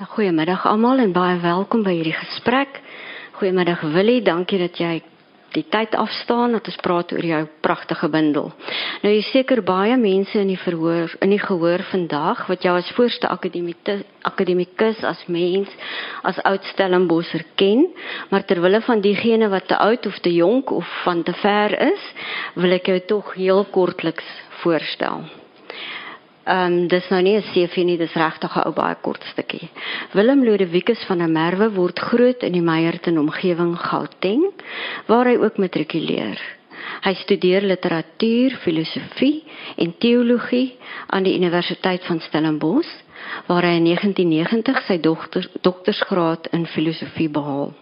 Goeiemiddag almal en baie welkom by hierdie gesprek. Goeiemiddag Willie, dankie dat jy die tyd afstaan dat ons praat oor jou pragtige bundel. Nou jy seker baie mense in die verhoor in die gehoor vandag wat jou as voorste akademikus akademikus as mens as oud Stellenbosser ken, maar ter wille van diegene wat te oud of te jonk of van te ver is, wil ek jou tog heel kortliks voorstel. Ehm um, dis nou nie 'n CV nie, dis regtig 'n ou baie kort stukkie. Willem Lodewikus van der Merwe word groot in die Meyerton omgewing Gauteng waar hy ook matrikuleer. Hy studeer literatuur, filosofie en teologie aan die Universiteit van Stellenbosch waar hy in 1990 sy dokter, doktorsgraad in filosofie behaal.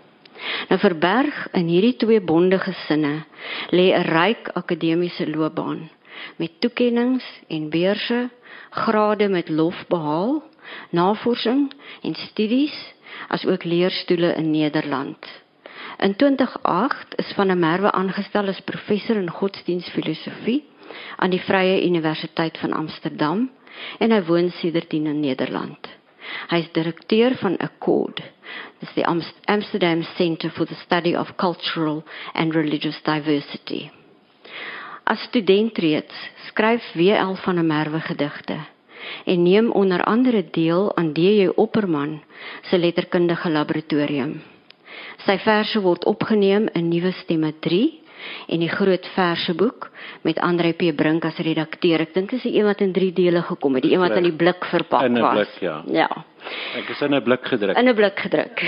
Nou verberg in hierdie twee bonde gesinne lê 'n ryk akademiese loopbaan met toekenninge en beurse grade met lof behaal, navorsing en studies as ook leerstoele in Nederland. In 2008 is van der Merwe aangestel as professor in godsdienstfilosofie aan die Vrye Universiteit van Amsterdam en hy woon sedertdien in Nederland. Hy is direkteur van Accord, dis die Amsterdam Center for the Study of Cultural and Religious Diversity. As student reeds skryf WL van 'n Merwe gedigte en neem onder andere deel aan DJ Opperman se letterkundige laboratorium. Sy verse word opgeneem in Nuwe Stemme 3 en die groot verseboek met Andre P Brink as redakteur. Ek dink dis die een wat in 3 dele gekom het, die een wat in die blik verpak was. In 'n blik, ja. Ja. Ek is in 'n blik gedruk. In 'n blik gedruk.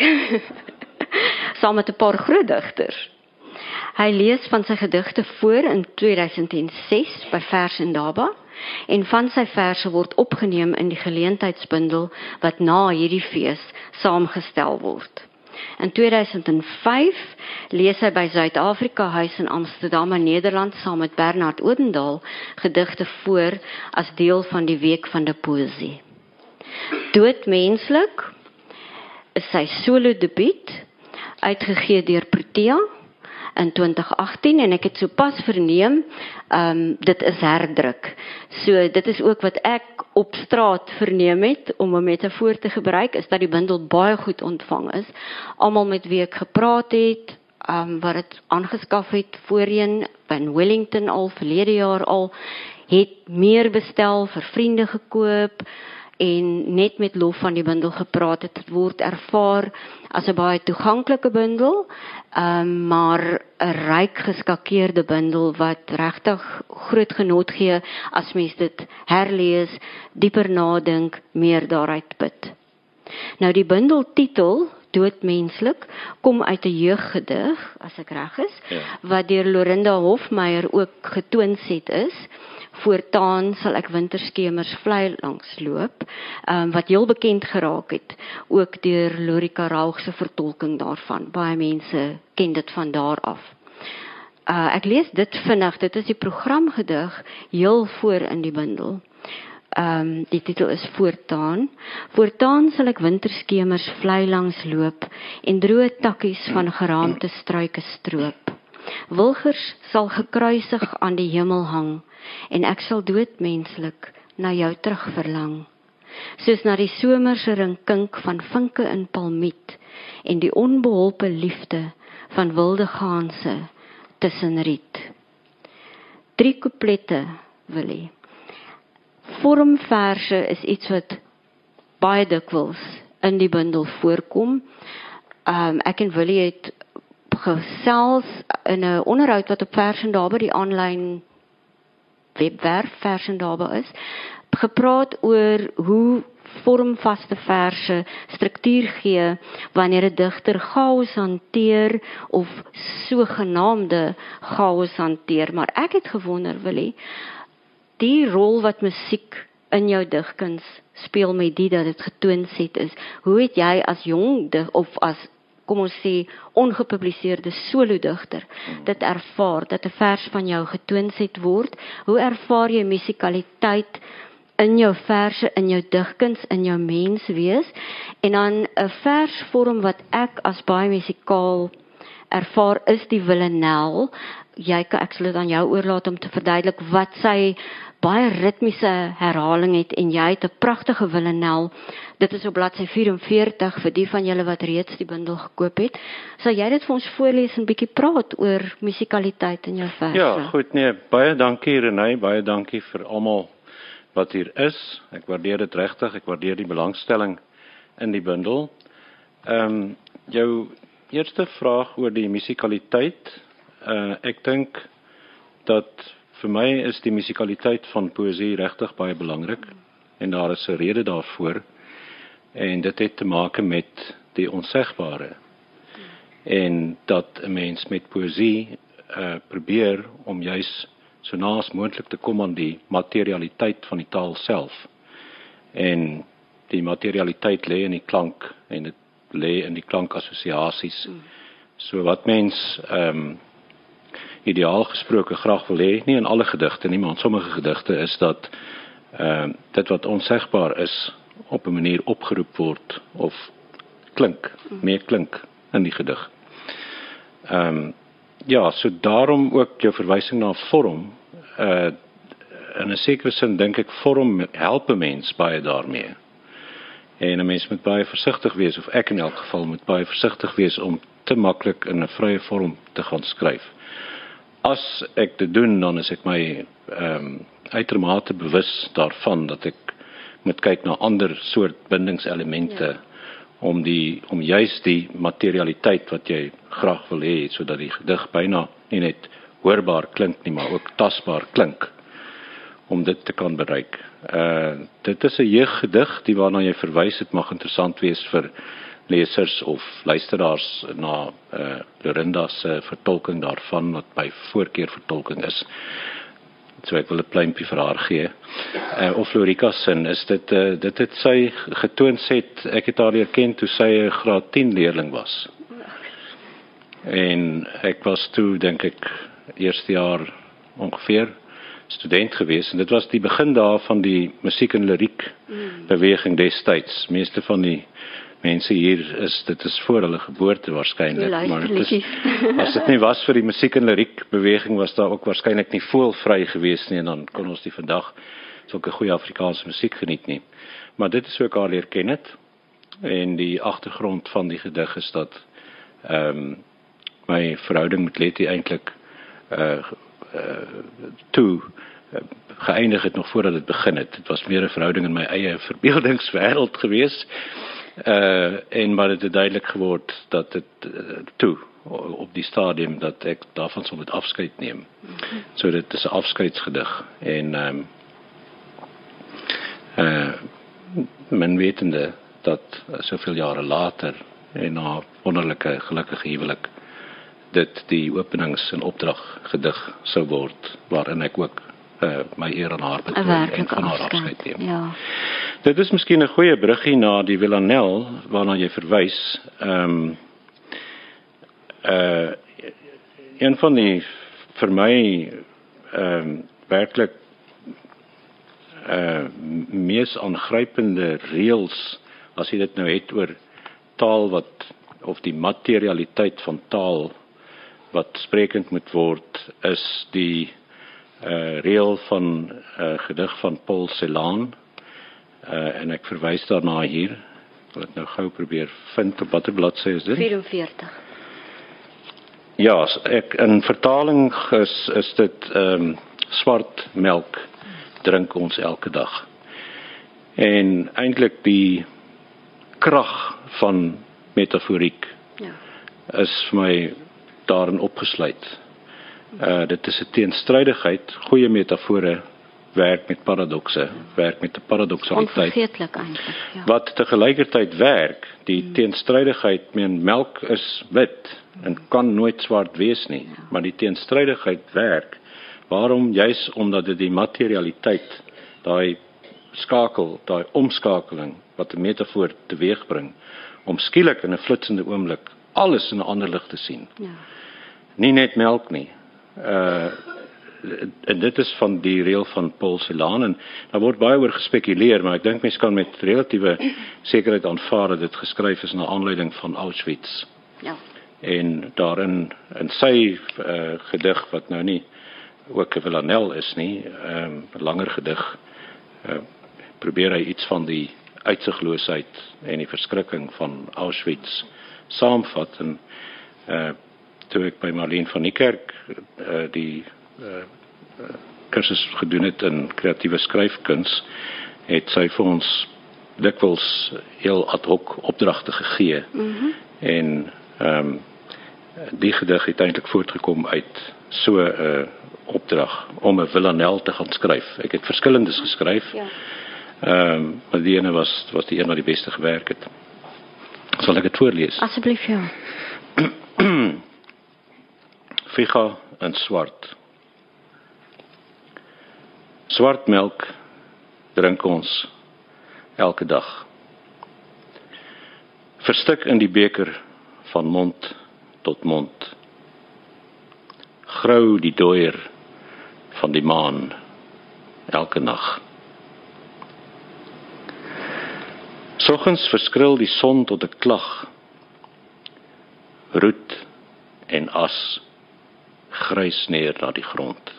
Saam met 'n paar groot digters. Hy lees van sy gedigte voor in 2006 by Vers en Daba en van sy verse word opgeneem in die geleentheidsbundel wat na hierdie fees saamgestel word. In 2005 lees hy by Suid-Afrika Huis in Amsterdam in Nederland saam met Bernard Odendaal gedigte voor as deel van die week van die poesie. Doodmenslik is sy solo debuut uitgegee deur Protea in 2018 en ek het sopas verneem, ehm um, dit is herdruk. So dit is ook wat ek op straat verneem het om 'n metafoor te gebruik is dat die bundel baie goed ontvang is. Almal met wie ek gepraat het, ehm um, wat dit aangeskaf het voorheen in Wellington al verlede jaar al het meer bestel vir vriende gekoop en net met lof van die bundel gepraat het, het word ervaar as 'n baie toeganklike bundel, um, maar 'n ryk geskakeerde bundel wat regtig groot genot gee as mens dit herlees, dieper nadink, meer daaruit put. Nou die bundel titel Doodmenslik kom uit 'n jeuggedig, as ek reg is, ja. wat deur Lorinda Hofmeyer ook getoonset is voortaan sal ek winterskemers vlei langs loop um, wat heel bekend geraak het ook deur Lorika Raug se vertolking daarvan baie mense ken dit van daar af uh, ek lees dit vinnig dit is die programgedig heel voor in die bundel Ehm um, die titel is voortaan. Voortaan sal ek winterskemers vlei langs loop en droë takkies van geraamte struike stroop. Wilgers sal gekruisig aan die hemel hang en ek sal doodmenslik na jou terug verlang. Soos na die somerse rinkink van vinke in palmiet en die onbeholpe liefde van wilde gaanse tussen riet. Drie couplette wil hy. Vormverse is iets wat baie dikwels in die bundel voorkom. Um, ek en Willie het gesels in 'n onderhoud wat op Vers en Daarby die aanlyn webwerf Vers en Daarby is, gepraat oor hoe vormvaste verse struktuur gee wanneer 'n digter chaos hanteer of sogenaamde chaos hanteer, maar ek het gewonder Willie, die rol wat musiek in jou digkuns speel met dit dat dit getoon set is. Hoe het jy as jong dig of as kom ons sê ongepubliseerde solo digter dit ervaar dat 'n vers van jou getoonset word. Hoe ervaar jy musikaliteit in jou verse in jou digkuns in jou mens wees en dan 'n versvorm wat ek as baie musikaal ervaar is die villanel jy kan ek sal dit aan jou oorlaat om te verduidelik wat sy baie ritmiese herhaling het en jy het 'n pragtige Willenel. Dit is op bladsy 44 vir die van julle wat reeds die bundel gekoop het. Sal jy dit vir ons voorlees en bietjie praat oor musikaliteit in jou verse? Ja, goed nee, baie dankie Renay, baie dankie vir almal wat hier is. Ek waardeer dit regtig. Ek waardeer die belangstelling in die bundel. Ehm um, jou eerste vraag oor die musikaliteit. Uh ek dink dat vir my is die musikaliteit van poësie regtig baie belangrik en daar is 'n rede daarvoor. En dit het te maak met die onsegbare. En dat 'n mens met poësie uh probeer om juis so naas moontlik te kom aan die materialiteit van die taal self. En die materialiteit lê in die klank en dit lê in die klankassosiasies. Mm. So wat mens ehm um, ideaal gesproke graag wil hê, nie in alle gedigte nie, maar in sommige gedigte is dat ehm um, dit wat onsegbaar is op 'n manier opgeroep word of klink, meer klink in die gedig. Ehm um, ja, so daarom ook jou verwysing na vorm uh in 'n sekere sin dink ek vorm help 'n mens baie daarmee. En 'n mens moet baie versigtig wees of ek in elk geval moet baie versigtig wees om te maklik in 'n vrye vorm te gaan skryf. As ek dit doen, dan is ek my ehm um, uitermate bewus daarvan dat ek moet kyk na ander soort bindingselemente ja. om die om juis die materialiteit wat jy graag wil hê sodat die gedig byna nie net hoorbaar klink nie, maar ook tasbaar klink om dit te kan bereik. Uh dit is 'n jeuggedig, die waarna jy verwys het mag interessant wees vir lesers of luisteraars na uh Lorinda se vertolking daarvan wat by voorkeur vertolking is. So ek wil 'n pleintjie vir haar gee. Uh of Lorika se is dit uh dit het sy getoon sê ek het haar leer ken toe sy 'n graad 10 leerling was. En ek was toe dink ek eerste jaar ongeveer student gewees en dit was die begin daar van die musiek en liriek mm. beweging destyds. Meeste van die mense hier is dit is voor hulle geboorte waarskynlik, maar dit is as dit nie was vir die musiek en liriek beweging was daar ook waarskynlik nie voelvry gewees nie en dan kon ons die vandag sulke goeie Afrikaanse musiek geniet nie. Maar dit is ook al leer ken het en die agtergrond van die gedig is dat ehm um, my verhouding met Letty eintlik uh uh toe uh, geëindig het nog voordat dit begin het. Dit was meer 'n verhouding in my eie verbeeldingswêreld gewees. Uh en maar dit het duidelik geword dat dit uh, toe op die stadium dat ek daarvan sou moet afskeid neem. So dit is 'n afskeidsgedig en ehm um, uh men wetende dat soveel jare later en na wonderlike gelukkige huwelik dit die openings en opdrag gedig sou word waarin ek ook uh, my eer aan haar betoon en van haar afskeid neem. Ja. Dit is miskien 'n goeie bruggie na die Villanel waarna jy verwys. Ehm um, uh een van die vir my ehm um, werklik uh mees aangrypende reëls as jy dit nou het oor taal wat of die materialiteit van taal wat sprekend moet word is die uh reël van 'n uh, gedig van Paul Celan. Uh en ek verwys daarna hier. Ek wil dit nou gou probeer vind op watter bladsy is dit? 44. Ja, ek in vertaling is is dit ehm um, swart melk drink ons elke dag. En eintlik die krag van metaforiek. Ja. Is vir my daarin opgesluit. Uh dit is 'n teenstrydigheid, goeie metafore werk met paradokse, werk met 'n paradoksaliteit. Onvergeetlik eintlik, ja. Wat te gelykertyd werk, die hmm. teenstrydigheid, meen melk is wit en kan nooit swart wees nie, ja. maar die teenstrydigheid werk. Waarom? Juis omdat dit die materialiteit, daai skakel, daai omskakeling wat 'n metafoor teweegbring om skielik in 'n flitsende oomblik alles in 'n ander lig te sien. Ja. Nie net melk nie. Uh en dit is van die reël van Paul Celan en daar word baie oor gespekuleer, maar ek dink mense kan met relatiewe sekerheid aanvaar dat dit geskryf is na aanleiding van Auschwitz. Ja. En daarin in sy uh, gedig wat nou nie ook 'n villanel is nie. Ehm um, langer gedig uh, probeer hy iets van die uitsigloosheid en die verskrikking van Auschwitz saamvat en uh toe ek by Marlene van die kerk uh die uh kursus gedoen het in kreatiewe skryfkuns het sy vir ons dikwels heel ad hoc opdragte gegee. Mm en ehm um, die gedig het eintlik voortgekom uit so 'n uh, opdrag om 'n villanel te gaan skryf. Ek het verskillendes geskryf. Ja. Ehm um, maar die ene was was die een wat die beste gewerk het. Sal ek dit voorlees? Asseblief ja. Figa en swart. Swart melk drink ons elke dag. Verstik in die beker van mond tot mond. Grou die dooier van die maan elke nag. Soggens verskril die son tot 'n klag. Roet en as grys neer na die grond.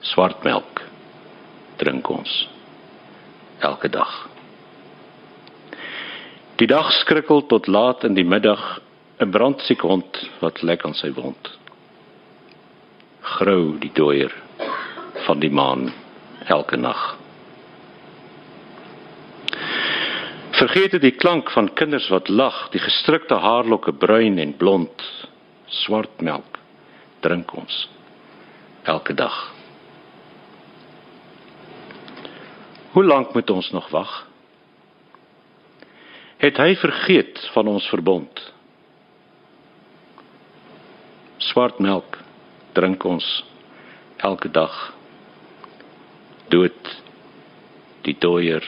Swart melk drink ons elke dag. Die dag skrikkel tot laat in die middag 'n brandsiek hond wat lek aan sy wond. Grou die dooier van die maan elke nag. Vergeet dit die klank van kinders wat lag, die gestrikte haarlokke bruin en blond, swart melk drink ons elke dag. Hoe lank moet ons nog wag? Het hy vergeet van ons verbond? Swart melk drink ons elke dag. Dood die dooier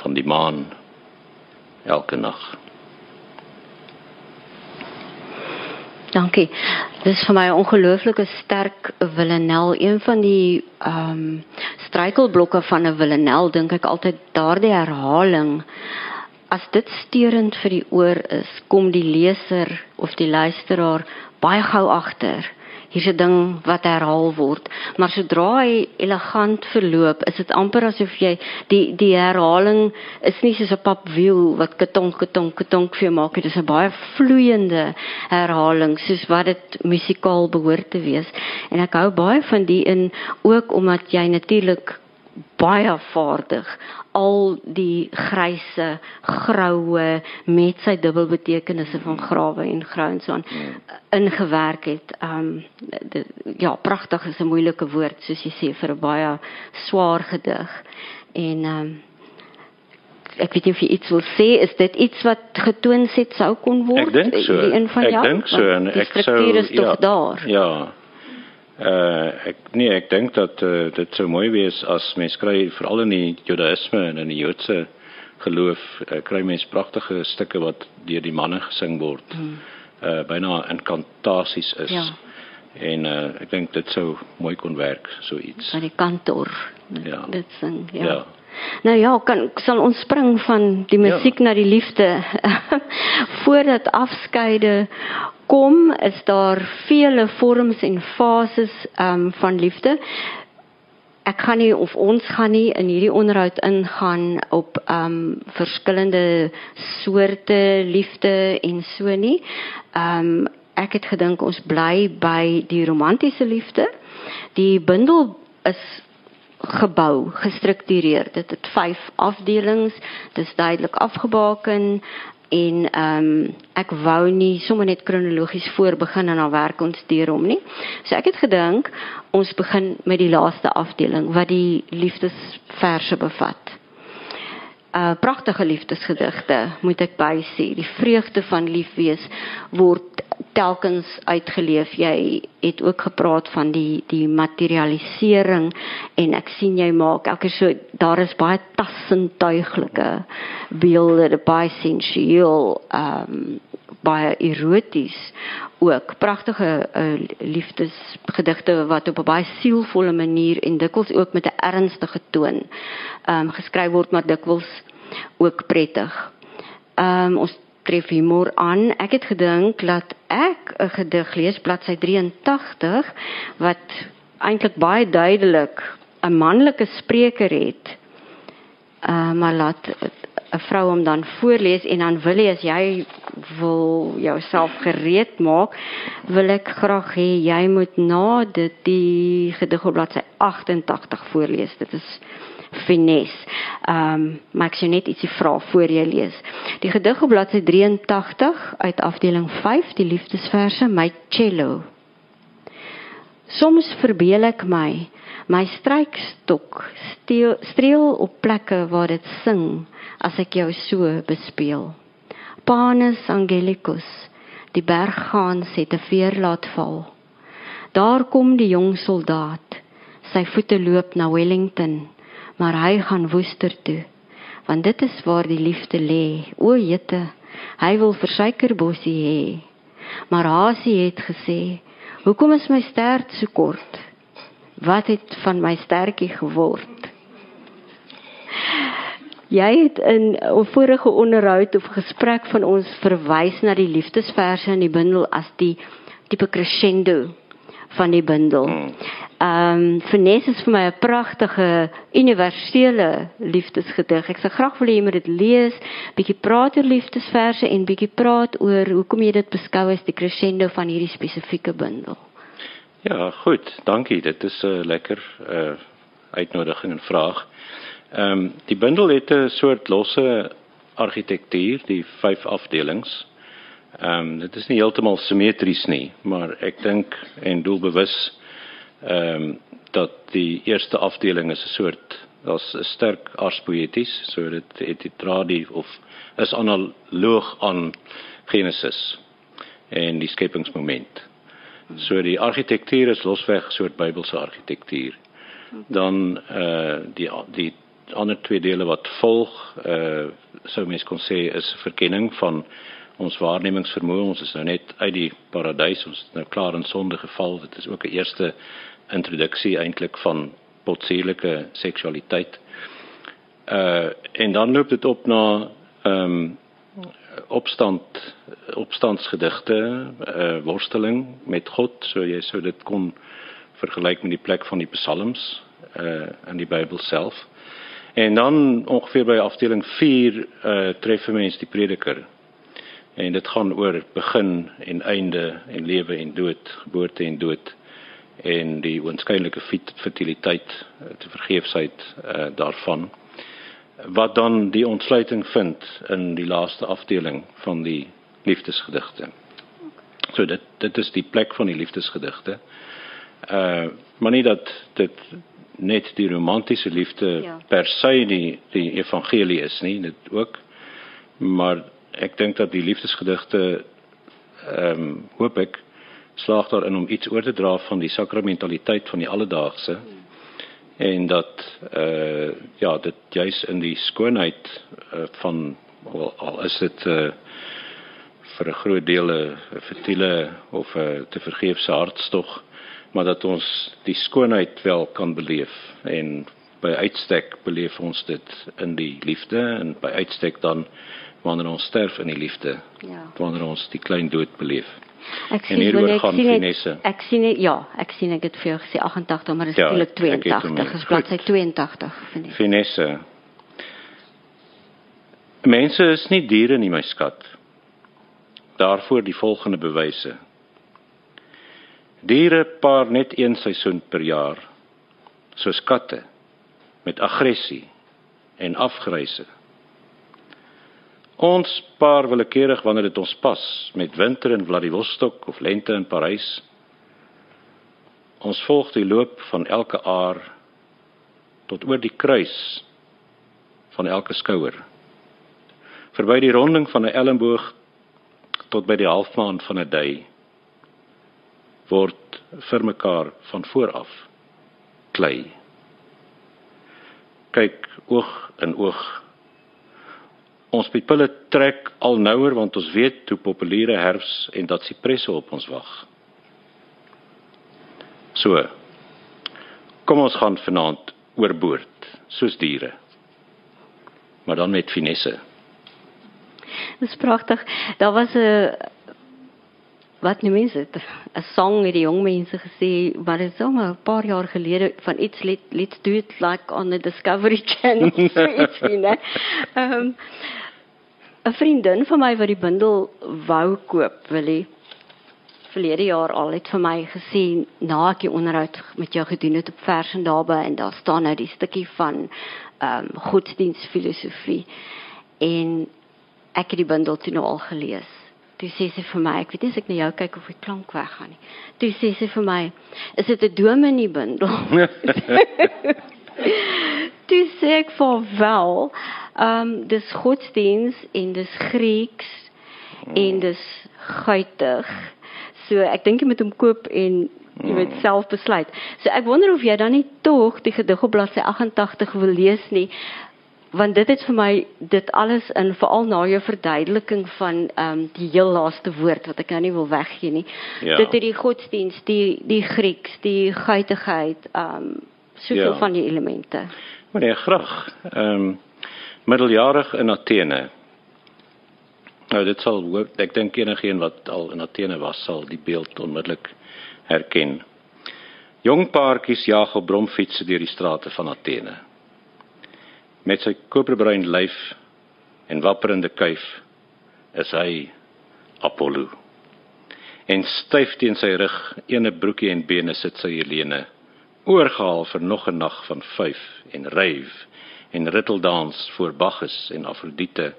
van die maan elke nag. Dankie. Dis vir my 'n ongelooflike sterk villanel, een van die ehm um, struikelblokke van 'n villanel dink ek altyd daardie herhaling as dit steurend vir die oor is, kom die leser of die luisteraar baie gou agter hier's 'n ding wat herhaal word, maar sodra hy elegant verloop, is dit amper asof jy die die herhaling is nie soos 'n papwiel wat ketonk ketonk ketonk vir maak, dit is 'n baie vloeiende herhaling soos wat dit musikaal behoort te wees. En ek hou baie van die in ook omdat jy natuurlik baie vaardig al die grysse groue met sy dubbelbetekenisse van grawe en grou en so aan hmm. ingewerk het. Ehm um, ja, pragtig is 'n moeilike woord soos jy sê vir 'n baie swaar gedig. En ehm um, ek weet nie of jy iets wil sê, is dit iets wat getoon het sou kon word? Ek dink so. Die een van jou. Ek dink so en ek sou ja, daar. Ja. Uh ek nee, ek dink dat uh, dit sou mooi wees as mens kry veral in die Judaïsme en in die Joodse geloof uh, kry mens pragtige stukke wat deur die manne gesing word. Hmm. Uh byna inkantasies is. Ja. En uh ek dink dit sou mooi kon werk so iets. By die kantoor. Ja. Dit sing, ja. ja. Nou ja, kan sal ons spring van die ja. musiek ja. na die liefde. Voordat afskeide kom, is daar vele vorms en fases um, van liefde. Ek gaan nie of ons gaan nie in hierdie onderhoud ingaan op um verskillende soorte liefde en so nie. Um ek het gedink ons bly by die romantiese liefde. Die bundel is gebou, gestruktureer. Dit het 5 afdelings. Dit is duidelik afgebaken en ehm um, ek wou nie sommer net kronologies voor begin en dan werk ons deur hom nie. So ek het gedink ons begin met die laaste afdeling wat die liefdesverse bevat. Uh pragtige liefdesgedigte moet ek by sê. Die vreugde van lief wees word telkens uitgeleef. Jy het ook gepraat van die die materialisering en ek sien jy maak elke so daar is baie tassentuiglike beelde, baie sensueel, ehm um, baie eroties ook pragtige uh, liefdesgedigte wat op 'n baie sielvolle manier en dikwels ook met 'n ernstige toon ehm um, geskryf word maar dikwels ook prettig. Ehm um, ons tref humor aan. Ek het gedink dat ek 'n gedig lees bladsy 83 wat eintlik baie duidelik 'n manlike spreker het. Uh maar laat 'n vrou hom dan voorlees en dan wil jy as jy wil jouself gereed maak, wil ek graag hê jy moet na dit die gedig op bladsy 88 voorlees. Dit is finesse. Ehm um, maar ek sê net ietsie vra voor jy lees. Die gedig op bladsy 83 uit afdeling 5, die liefdesverse, my cello. Soms verbeel ek my my strykstok streel op plekke waar dit sing as ek jou so bespeel. Panis angelicus, die berggaans het 'n veer laat val. Daar kom die jong soldaat. Sy voete loop na Wellington maar hy gaan woester toe want dit is waar die liefde lê o jette hy wil versuikerbossie hê maar Hasie het gesê hoekom is my stert so kort? Wat het van my stertjie geword? Jy het in 'n vorige onderhoud of gesprek van ons verwys na die liefdesverse in die bundel as die tipe crescendo van die bundel. Ehm um, Finesse is vir my 'n pragtige universele liefdesgedig. Ek sou graag wil hê jy moet dit lees, bietjie praat oor liefdesverse en bietjie praat oor hoekom jy dit beskou as die crescendo van hierdie spesifieke bundel. Ja, goed. Dankie. Dit is 'n uh, lekker uh uitnodiging en vraag. Ehm um, die bundel het 'n soort losse argitektuur, die vyf afdelings. Ehm um, dit is nie heeltemal simmetries nie, maar ek dink en doelbewus ehm um, dat die eerste afdeling is 'n soort daar's 'n sterk arspoeties, so dit het die tradie of is analoog aan Genesis en die skepingsmoment. So die argitektuur is losweg 'n soort Bybelse argitektuur. Dan eh uh, die die ander twee dele wat volg, eh uh, sou mens kon sê is verkenning van ons waarnemingsvermoë ons is nou net uit die paradys ons is nou klaar in sonde geval dit is ook 'n eerste introduksie eintlik van potsierlike seksualiteit. Uh en dan loop dit op na ehm um, opstand opstandsgedigte uh worsteling met God. So jy sou dit kon vergelyk met die plek van die psalms uh in die Bybel self. En dan ongeveer by afdeling 4 uh tref mense die prediker. En dit gaan oor begin en einde en lewe en dood, geboorte en dood en die oënskynlike fertiliteit, eh, te vergeefsheid uh, daarvan wat dan die ontsluiting vind in die laaste afdeling van die liefdesgedigte. So dit dit is die plek van die liefdesgedigte. Uh maar nie dat dit net die romantiese liefde ja. per se die die evangelie is nie, dit ook maar ek dink dat die liefdesgedigte ehm um, hoop ek slaag daarin om iets oor te dra van die sakramentaliteit van die alledaagse en dat uh, ja dit juis in die skoonheid uh, van al, al is dit uh, vir 'n groot deel 'n fertile of 'n te vergeefse hartstog maar dat ons die skoonheid wel kan beleef en by uitstek beleef ons dit in die liefde en by uitstek dan wanneer ons sterf in die liefde. Ja. Wanneer ons die klein dood beleef. Ek sien hier ek gaan finesse. Ek sien het, ja, ek sien ek het vir jou gesê 88, maar dit is ja, eintlik 82. Dit is bladsy 82 vind ek. Finesse. Mense is nie diere nie, my skat. Daarvoor die volgende bewyse. Diere paar net een seisoen per jaar, soos katte met aggressie en afgryse. Ons paar willekeurig wanneer dit ons pas met winter in Vladivostok of lente in Parys. Ons volg die loop van elke aar tot oor die kruis van elke skouer. Verby die ronding van 'n elmboog tot by die halfmaan van 'n dui word vir mekaar van voor af klei. Kyk oog in oog Ons pupille trek al nouer want ons weet hoe populêre herfs en dat sipresse op ons wag. So. Kom ons gaan vanaand oorboord soos diere. Maar dan met finesse. Dis pragtig. Daar was 'n wat noem mense dit? 'n Song het die jong mense gesê, maar dit is al 'n paar jaar gelede van iets let let's do it like on the Discovery Channel. so iets nie, né? Ehm 'n vriendin van my wat die bundel wou koop, wil hy verlede jaar al het vir my gesê na ek die onderhoud met jou gedoen het op vers en daarby en daar staan nou die stukkie van ehm um, godsdienstfilosofie en ek het die bundel toe nou al gelees. Toe sê sy vir my, ek weet nie as ek na jou kyk of die klank weggaan nie. Toe sê sy vir my, is dit 'n dominee bundel? toe sê ek vir wel, um, dis godsdiens en dis Grieks en dis guitig. So ek dink jy moet hom koop en jy weet self besluit. So ek wonder of jy dan nie tog die gedig op bladsy 88 wil lees nie want dit het vir my dit alles in veral na jou verduideliking van ehm um, die heel laaste woord wat ek nou nie wil weggee nie. Ja. Dit het die godsdiens, die die Grieks, die guitigheid, ehm um, soveel ja. van die elemente. Maar nee, graag. Ehm um, middeljarig in Athene. Nou dit sal ek dink enigiemand wat al in Athene was sal die beeld onmiddellik herken. Jong paartjies jag op bromfietsse deur die strate van Athene met sy koperbruin lyf en wapperende kuif is hy Apollo. En styf teen sy rug, ene broekie en bene sit sy Helene, oorgehaal vir nog 'n nag van vyf en ryf en ritteldans voor Bacchus en Afrodite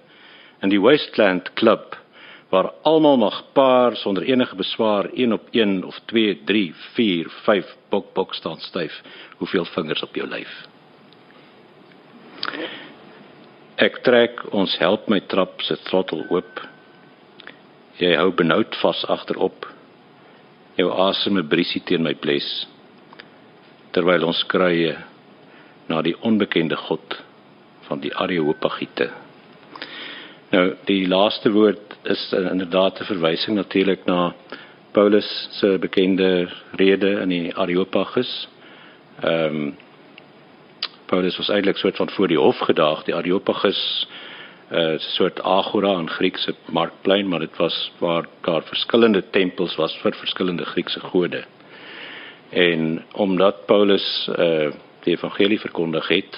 in die Wasteland Club waar almal mag paar sonder enige beswaar 1 op 1 of 2 3 4 5 bok bok staan styf hoeveel vingers op jou lyf Ek trek ons help my trap se trottel oop. Jy hou benoud vas agterop. Jou asem 'n briesie teen my bles. Terwyl ons krye na die onbekende God van die Areopagiete. Nou die laaste woord is inderdaad 'n verwysing natuurlik na Paulus se bekende rede in die Areopagus. Ehm um, Paulus was eintlik soort van voor die hof gedaag, die Areopagus, 'n uh, soort agora in Griekse markplein, maar dit was waar daar verskillende tempels was vir verskillende Griekse gode. En omdat Paulus uh, die evangelie verkondig het,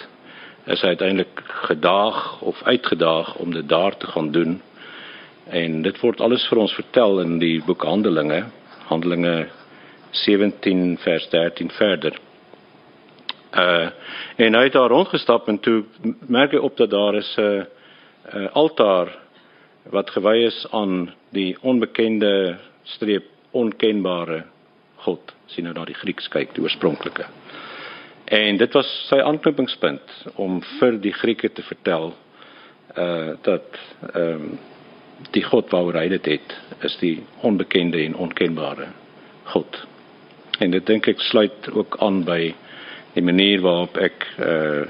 is hy uiteindelik gedaag of uitgedaag om dit daar te gaan doen. En dit word alles vir ons vertel in die boek Handelinge, Handelinge 17 vers 13 verder. Uh en hy het daar rondgestap en toe merk hy op dat daar is 'n uh, uh, altaar wat gewy is aan die onbekende streep onkenbare God. sien nou daar die Grieks kyk, die oorspronklike. En dit was sy aanknopingspunt om vir die Grieke te vertel uh dat ehm um, die God waaroor hy dit het is die onbekende en onkenbare God. En dit dink ek sluit ook aan by die manier waarop ek uh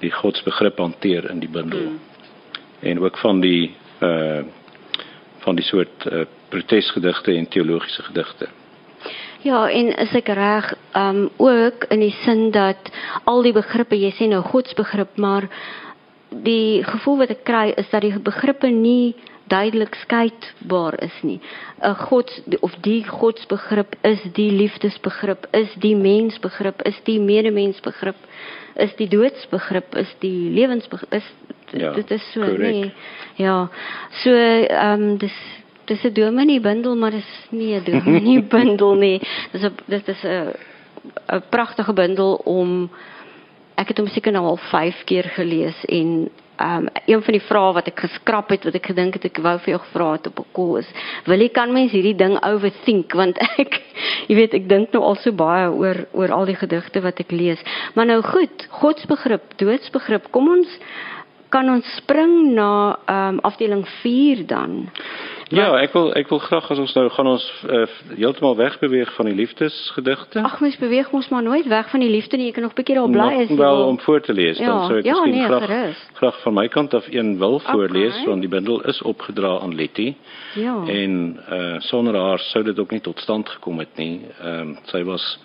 die godsbegrip hanteer in die bundel. Mm. En ook van die uh van die soort uh protesgedigte en teologiese gedigte. Ja, en is ek reg um ook in die sin dat al die begrippe, jy sê nou godsbegrip, maar die gevoel wat ek kry is dat die begrippe nie duidelik skeidbaar is nie. 'n God of die godsbegrip is die liefdesbegrip, is die mensbegrip, is die medemensbegrip, is die doodsbegrip, is die lewensbegrip. Is, ja, dit is so correct. nee. Ja. So ehm um, dis dis 'n dominee bundel, maar dis nie 'n dominee bundel nie. Dis 'n dit is 'n 'n pragtige bundel om ek het hom seker nou al 5 keer gelees en um, een van die vrae wat ek geskrap het wat ek gedink het ek wou vir jou gevra het op 'n kol is wil jy kan mens hierdie ding overthink? Want ek jy weet ek dink nou al so baie oor oor al die gedigte wat ek lees. Maar nou goed godsbegrip doodsbegrip kom ons kan ons spring na um, afdeling 4 dan Ja, ek wil ek wil graag as ons nou gaan ons uh, heeltemal wegbeweeg van die liefdesgedigte. Ag, mens beweeg mos maar nooit weg van die liefde nie. Jy kan nog 'n bietjie daar bly as jy wel om voor te lees ja, dan sou ek ja, miskien nee, graag gerust. graag van my kant af een wil voorlees okay. want die bundel is opgedra aan Letty. Ja. En uh sonder haar sou dit ook nie tot stand gekom het nie. Ehm um, sy was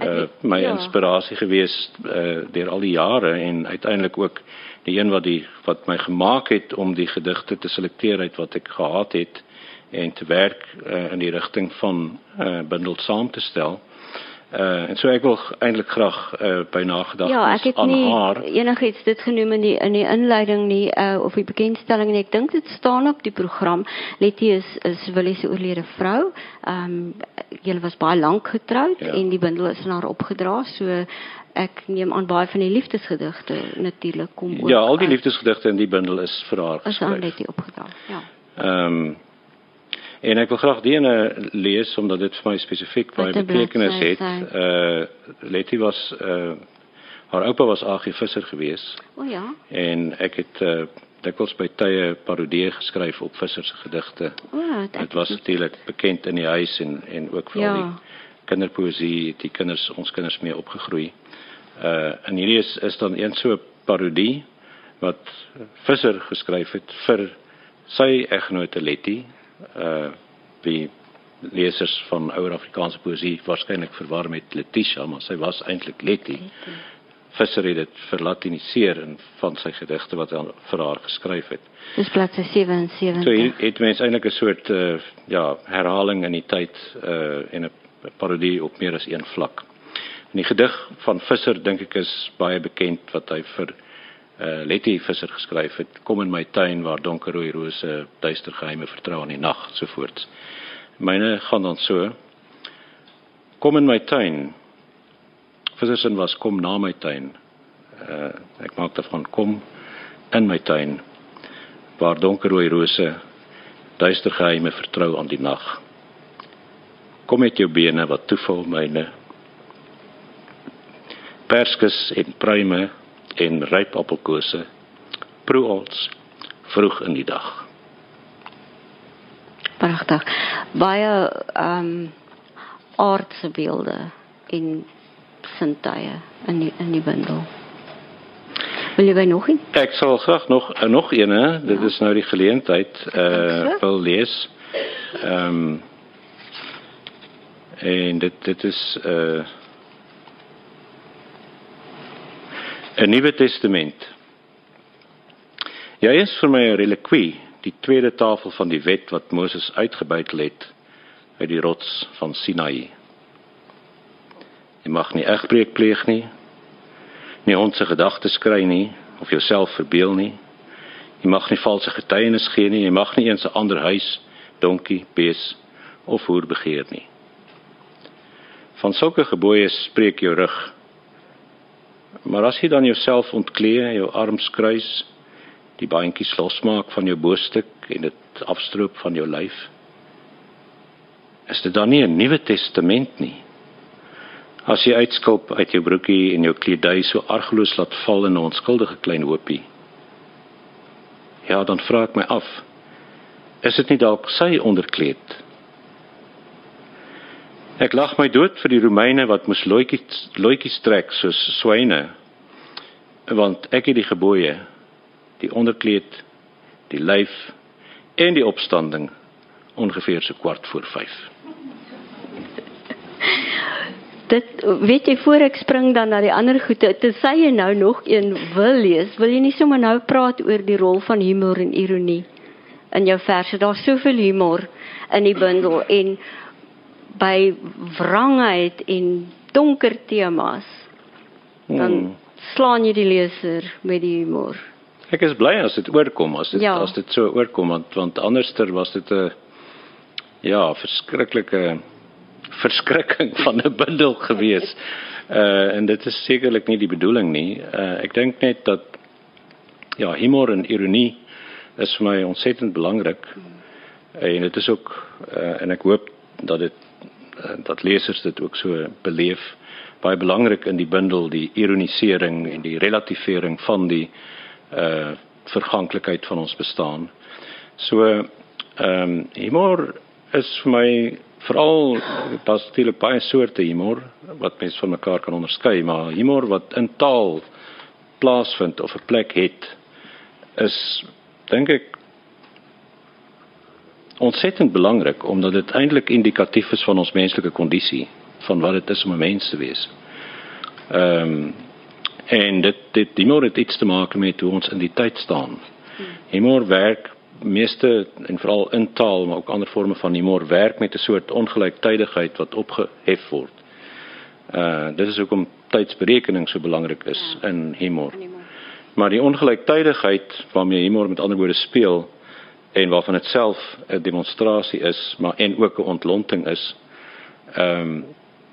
uh, my ja. inspirasie gewees uh, deur al die jare en uiteindelik ook die een wat die wat my gemaak het om die gedigte te selekteer uit wat ek gehad het en te werk uh, in die rigting van uh, bundel saam te stel. Uh en so ek wil eintlik graag uh by nagedagtes ja, ek het aan nie haar enigiets dit genoem in die in die inleiding nie uh of die bekendstelling nie. Ek dink dit staan op die program. Letty is is Willie se oorlede vrou. Ehm um, julle was baie lank getroud ja. en die bundel is aan haar opgedra. So ek neem aan baie van die liefdesgedigte natuurlik kom ook. Ja, al die liefdesgedigte in die bundel is vir haar geskryf. Is aan Letty opgedra. Ja. Ehm um, En ek wil graag die ene lees omdat dit vir my spesifiek baie betekenis het. Uh Letty was uh haar oupa was Agie Visser gewees. O ja. En ek het uh dikwels by tye parodieë geskryf op Visser se gedigte. O, dit was natuurlik bekend in die huis en en ook vir ja. die kinderpoesie, die kinders ons kinders mee opgegroei. Uh en hierdie is is dan een so parodie wat Visser geskryf het vir sy eggenote Letty uh die lesers van ouer Afrikaanse poesie waarskynlik verwar met Letitia, maar sy was eintlik Letty. Visser het dit verlatiniseer in van sy gedigte wat hy vir haar geskryf het. Dis bladsy 77. So hier het mens eintlik 'n soort uh ja, herhaling in die tyd uh en 'n parodie op meer as een vlak. En die gedig van Visser dink ek is baie bekend wat hy vir uh, Letty Visser geskryf het kom in my tuin waar donkerrooi rose duister geheime vertrou in die nag sovoorts. Myne gaan dan so kom in my tuin. Vissersin was kom na my tuin. Uh, ek maak daarvan kom in my tuin waar donkerrooi rose duister geheime vertrou aan die nag. Kom met jou bene wat toeval myne. Perskes en pruime en ryp appelkose proe ons vroeg in die dag. Pragtig. Baie ehm um, aardse beelde en sintuie in die, in die bundel. Wil jy nog een? Ek sal graag nog uh, nog een. Dit ja. is nou die geleentheid eh uh, wil lees. Ehm um, en dit dit is eh uh, 'n Nuwe Testament. Jy is vir my 'n relikwie, die tweede tafel van die wet wat Moses uitgebuitel het uit die rots van Sinai. Jy mag nie egbreek pleeg nie. Nie onse gedagtes kry nie of jouself verbeel nie. Jy mag nie valse getuienis gee nie. Jy mag nie eens 'n ander huis, donkie, bees of hoer begeer nie. Van sulke gebooie spreek jou rug Maar as jy dan jouself ontklee, jou arms kruis, die bandjies losmaak van jou boostuk en dit afstroop van jou lyf, is dit dan nie 'n Nuwe Testament nie? As jy uitskulp uit jou broekie en jou kledui so argeloos laat val in 'n onskuldige klein hoopie. Ja, dan vra ek my af, is dit nie dalk sy onderkleed? Ek lag my dood vir die Romeine wat moes loetjies loetjies trek soos swyne. Want ek het die gebooie, die onderkleed, die lyf en die opstanding ongeveer so kwart voor 5. Dit weet jy voor ek spring dan na die ander goeie, te sê jy nou nog een wil lees, wil jy nie sommer nou praat oor die rol van humor en ironie in jou verse? Daar's soveel humor in die bundel en by wrangheid en donker temas dan hmm. slaan jy die leser met die humor. Ek is bly as dit oorkom as dit ja. as dit so oorkom want want anderster was dit 'n ja, verskriklike verskrikking van 'n bundel gewees. Uh en dit is sekerlik nie die bedoeling nie. Uh ek dink net dat ja, humor en ironie is vir my ontsettend belangrik. Hmm. En dit is ook uh en ek hoop dat dit dat lesers dit ook so beleef baie belangrik in die bundel die ironisering en die relativering van die uh verganklikheid van ons bestaan. So ehm um, humor is vir my veral pas stile baie soorte humor wat mense van mekaar kan onderskei, maar humor wat in taal plaasvind of 'n plek het is dink ek ontsettend belangrik omdat dit eintlik indikatief is van ons menslike kondisie van wat dit is om 'n mens te wees. Ehm um, en dit dit humor het iets te maak met hoe ons in die tyd staan. Humor werk meeste en veral in taal maar ook ander forme van humor werk met 'n soort ongelyktydigheid wat opgehef word. Uh dit is hoekom tydsberekening so belangrik is ja. in humor. Maar die ongelyktydigheid waarmee humor met ander woorde speel en waarvan dit self 'n demonstrasie is, maar en ook 'n ontlonting is. Ehm um,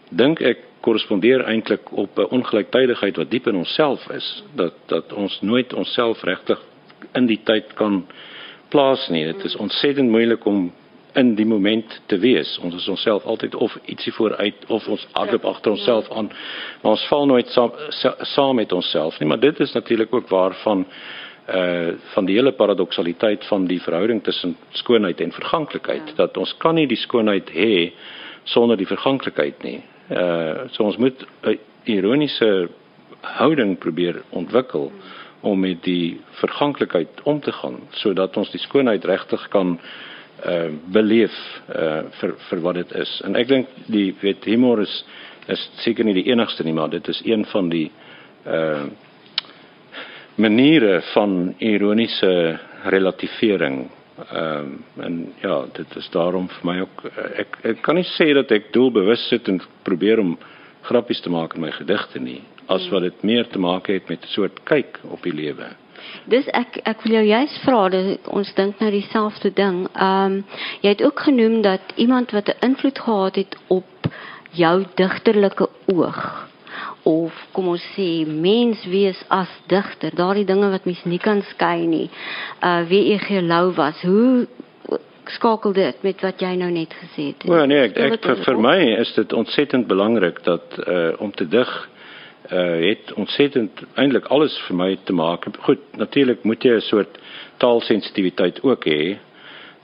dink ek korrespondeer eintlik op 'n ongelyktydigheid wat diep in onsself is, dat dat ons nooit onsself regtig in die tyd kan plaas nie. Dit is ontsettend moeilik om in die moment te wees. Ons is onsself altyd of ietsie vooruit of ons hardop ja. agter onsself aan. Maar ons val nooit saam saam met onsself nie, maar dit is natuurlik ook waar van uh van die hele paradoksaliteit van die verhouding tussen skoonheid en verganklikheid ja. dat ons kan nie die skoonheid hê sonder die verganklikheid nie. Uh so ons moet 'n ironiese houding probeer ontwikkel om met die verganklikheid om te gaan sodat ons die skoonheid regtig kan uh beleef uh vir vir wat dit is. En ek dink die weet humor is is seker nie die enigste nie, maar dit is een van die uh maniere van ironiese relativering. Ehm uh, en ja, dit is daarom vir my ook ek ek kan nie sê dat ek doelbewus sit en probeer om grappies te maak in my gedigte nie, as wat dit meer te maak het met 'n soort kyk op die lewe. Dis ek ek wil jou juist vra dat ons dink nou dieselfde ding. Ehm um, jy het ook genoem dat iemand wat 'n invloed gehad het op jou digterlike oog of kom ons sê mens wees as digter, daardie dinge wat mens nie kan skei nie. Uh wie ek gelou was, hoe skakel dit met wat jy nou net gesê het? Ja nee, ek, ek vir, vir my is dit ontsettend belangrik dat uh om te dig uh het ontsettend eintlik alles vir my te maak. Goed, natuurlik moet jy 'n soort taalsensitiwiteit ook hê.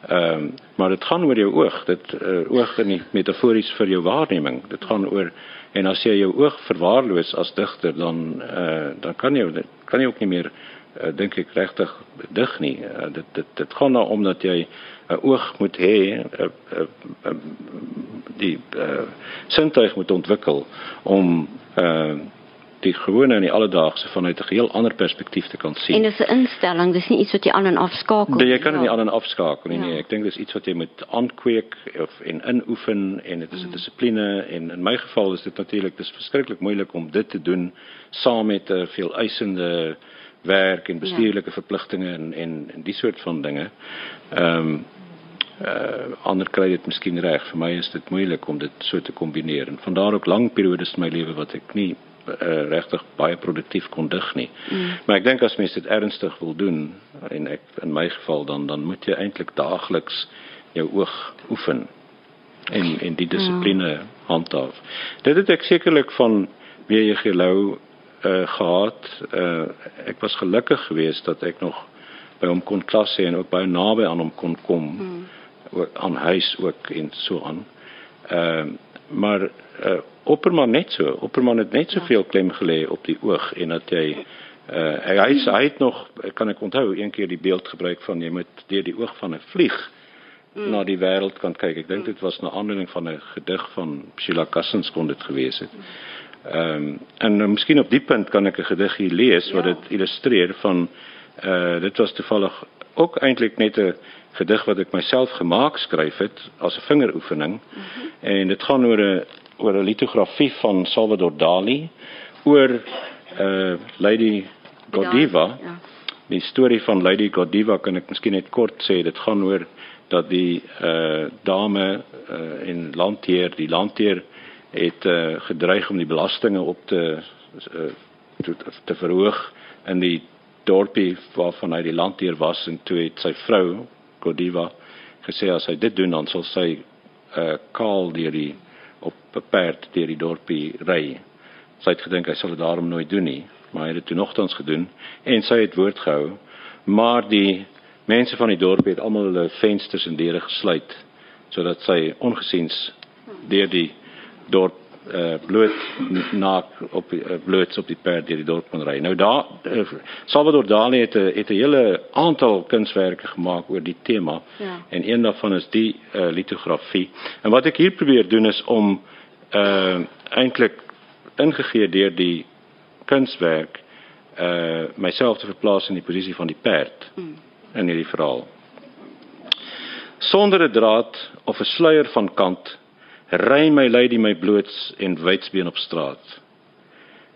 Ehm um, maar dit gaan oor jou oog. Dit uh, oog in metafories vir jou waarneming. Dit gaan oor en as jy jou oog verwaarloos as digter dan uh dan kan jy kan jy ook nie meer uh, dink ek regtig dig nie. Uh, dit dit dit gaan nou omdat jy 'n oog moet hê, uh, uh, uh, die uh, sintuig moet ontwikkel om uh die gewone en die alledaagse vanuit 'n geheel ander perspektief te kan sien. En dis 'n instelling, dis nie iets wat jy aan en afskakel nee, nie. Jy kan dit nie aan en afskakel nie. Ja. Nee, ek dink dis iets wat jy moet aankweek of en inoefen en dit is 'n mm. dissipline en in my geval is dit natuurlik dis verskriklik moeilik om dit te doen saam met 'n veel eisende werk en bestuurlike ja. verpligtinge en en en die soort van dinge. Ehm um, uh ander kry dit miskien reg. Vir my is dit moeilik om dit so te kombineer. En van daar ook lang periodes in my lewe wat ek nie uh, regtig baie produktief kon dig nie. Mm. Maar ek dink as mens dit ernstig wil doen en ek in my geval dan dan moet jy eintlik daagliks jou oog oefen en en die dissipline ja. handhaaf. Dit het ek sekerlik van wie jy gelou uh, gehad. Uh, ek was gelukkig geweest dat ek nog by hom kon klas hê en ook baie naby aan hom kon kom. Mm. ook aan huis ook en so aan. Ehm uh, maar uh, Opperman net so. Opperman het net soveel klem gelê op die oog en dat jy uh hy hy, hy het nog kan ek onthou een keer die beeld gebruik van jy moet deur die oog van 'n vlieg mm. na die wêreld kan kyk. Ek dink dit was 'n aanleiding van 'n gedig van Sheila Cassens kon dit gewees het. Ehm um, en uh, miskien op die punt kan ek 'n gedig hier lees ja. wat dit illustreer van uh dit was toevallig ook eintlik net 'n gedig wat ek myself gemaak skryf het as 'n vingeroefening. Mm -hmm. En dit gaan oor 'n oor 'n litografie van Salvador Dali oor uh Lady Godiva. Ja. Die storie van Lady Godiva kan ek miskien net kort sê. Dit gaan oor dat die uh dame uh in landheer, die landheer het uh gedreig om die belastinge op te uh, te, te verhoog in die dorpie waarvan hy die landheer was en toe het sy vrou Godiva gesê as hy dit doen dan sal sy uh kaal deur die op 'n perd deur die dorpie ry. Sy het gedink hy sal dit daarom nooit doen nie, maar hy het dit toe nogtans gedoen en sy het woord gehou. Maar die mense van die dorp het almal hulle vensters en deure gesluit sodat sy ongesiens deur die dorp uh, bloot na op uh, bloot op die perd deur die dorp kon ry. Nou daar uh, Salvador Dali het 'n het 'n hele aantal kunswerke gemaak oor die tema. Ja. En een daarvan is die uh, litografie. En wat ek hier probeer doen is om uh eintlik ingegee deur die kunswerk uh myself te verplaas in die posisie van die perd mm. in hierdie verhaal. Sonder 'n draad of 'n sluier van kant ry my lady my bloots en wydsbeen op straat.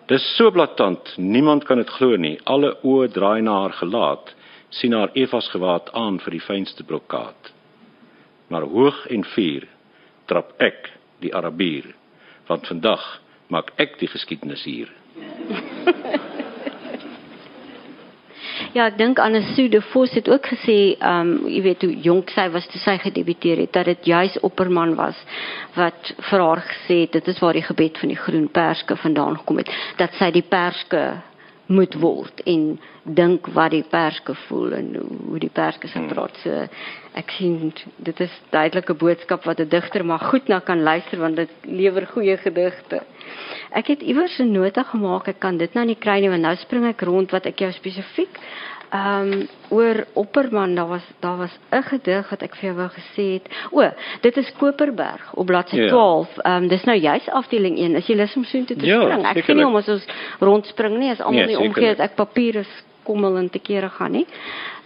Dis so blaatant, niemand kan dit glo nie. Alle oë draai na haar gelaat, sien haar Evas gewaad aan vir die fynste brokaat. Maar hoog en vuur trap ek die Arabier, want vandag maak ek die geskiedenis hier. Ja, ek dink Annesu de Vos het ook gesê, ehm um, jy weet hoe jonk sy was toe sy gedebuteer het, dat dit juis Opperman was wat vir haar gesê het dit is waar die gebed van die groen perske vandaan gekom het, dat sy die perske moet word en dink wat die perske voel en hoe die perske se praat. So ek sien dit is duidelike boodskap wat 'n digter maar goed na kan luister want dit lewer goeie gedigte. Ek het iewers 'n nota gemaak. Ek kan dit nou nie kry nie want nou spring ek rond wat ek jou spesifiek ehm um, oor Opperman daar was daar was 'n gedig wat ek vir jou wou gesê het. O, dit is Koperberg op bladsy ja. 12. Ehm um, dis nou juis afdeling 1. Is jy lus om so intoe te ja, spring? Ek sien nie om as ons rondspring nie, as almal nee, nie omgee dat ek papiere skommel en te kere gaan nie.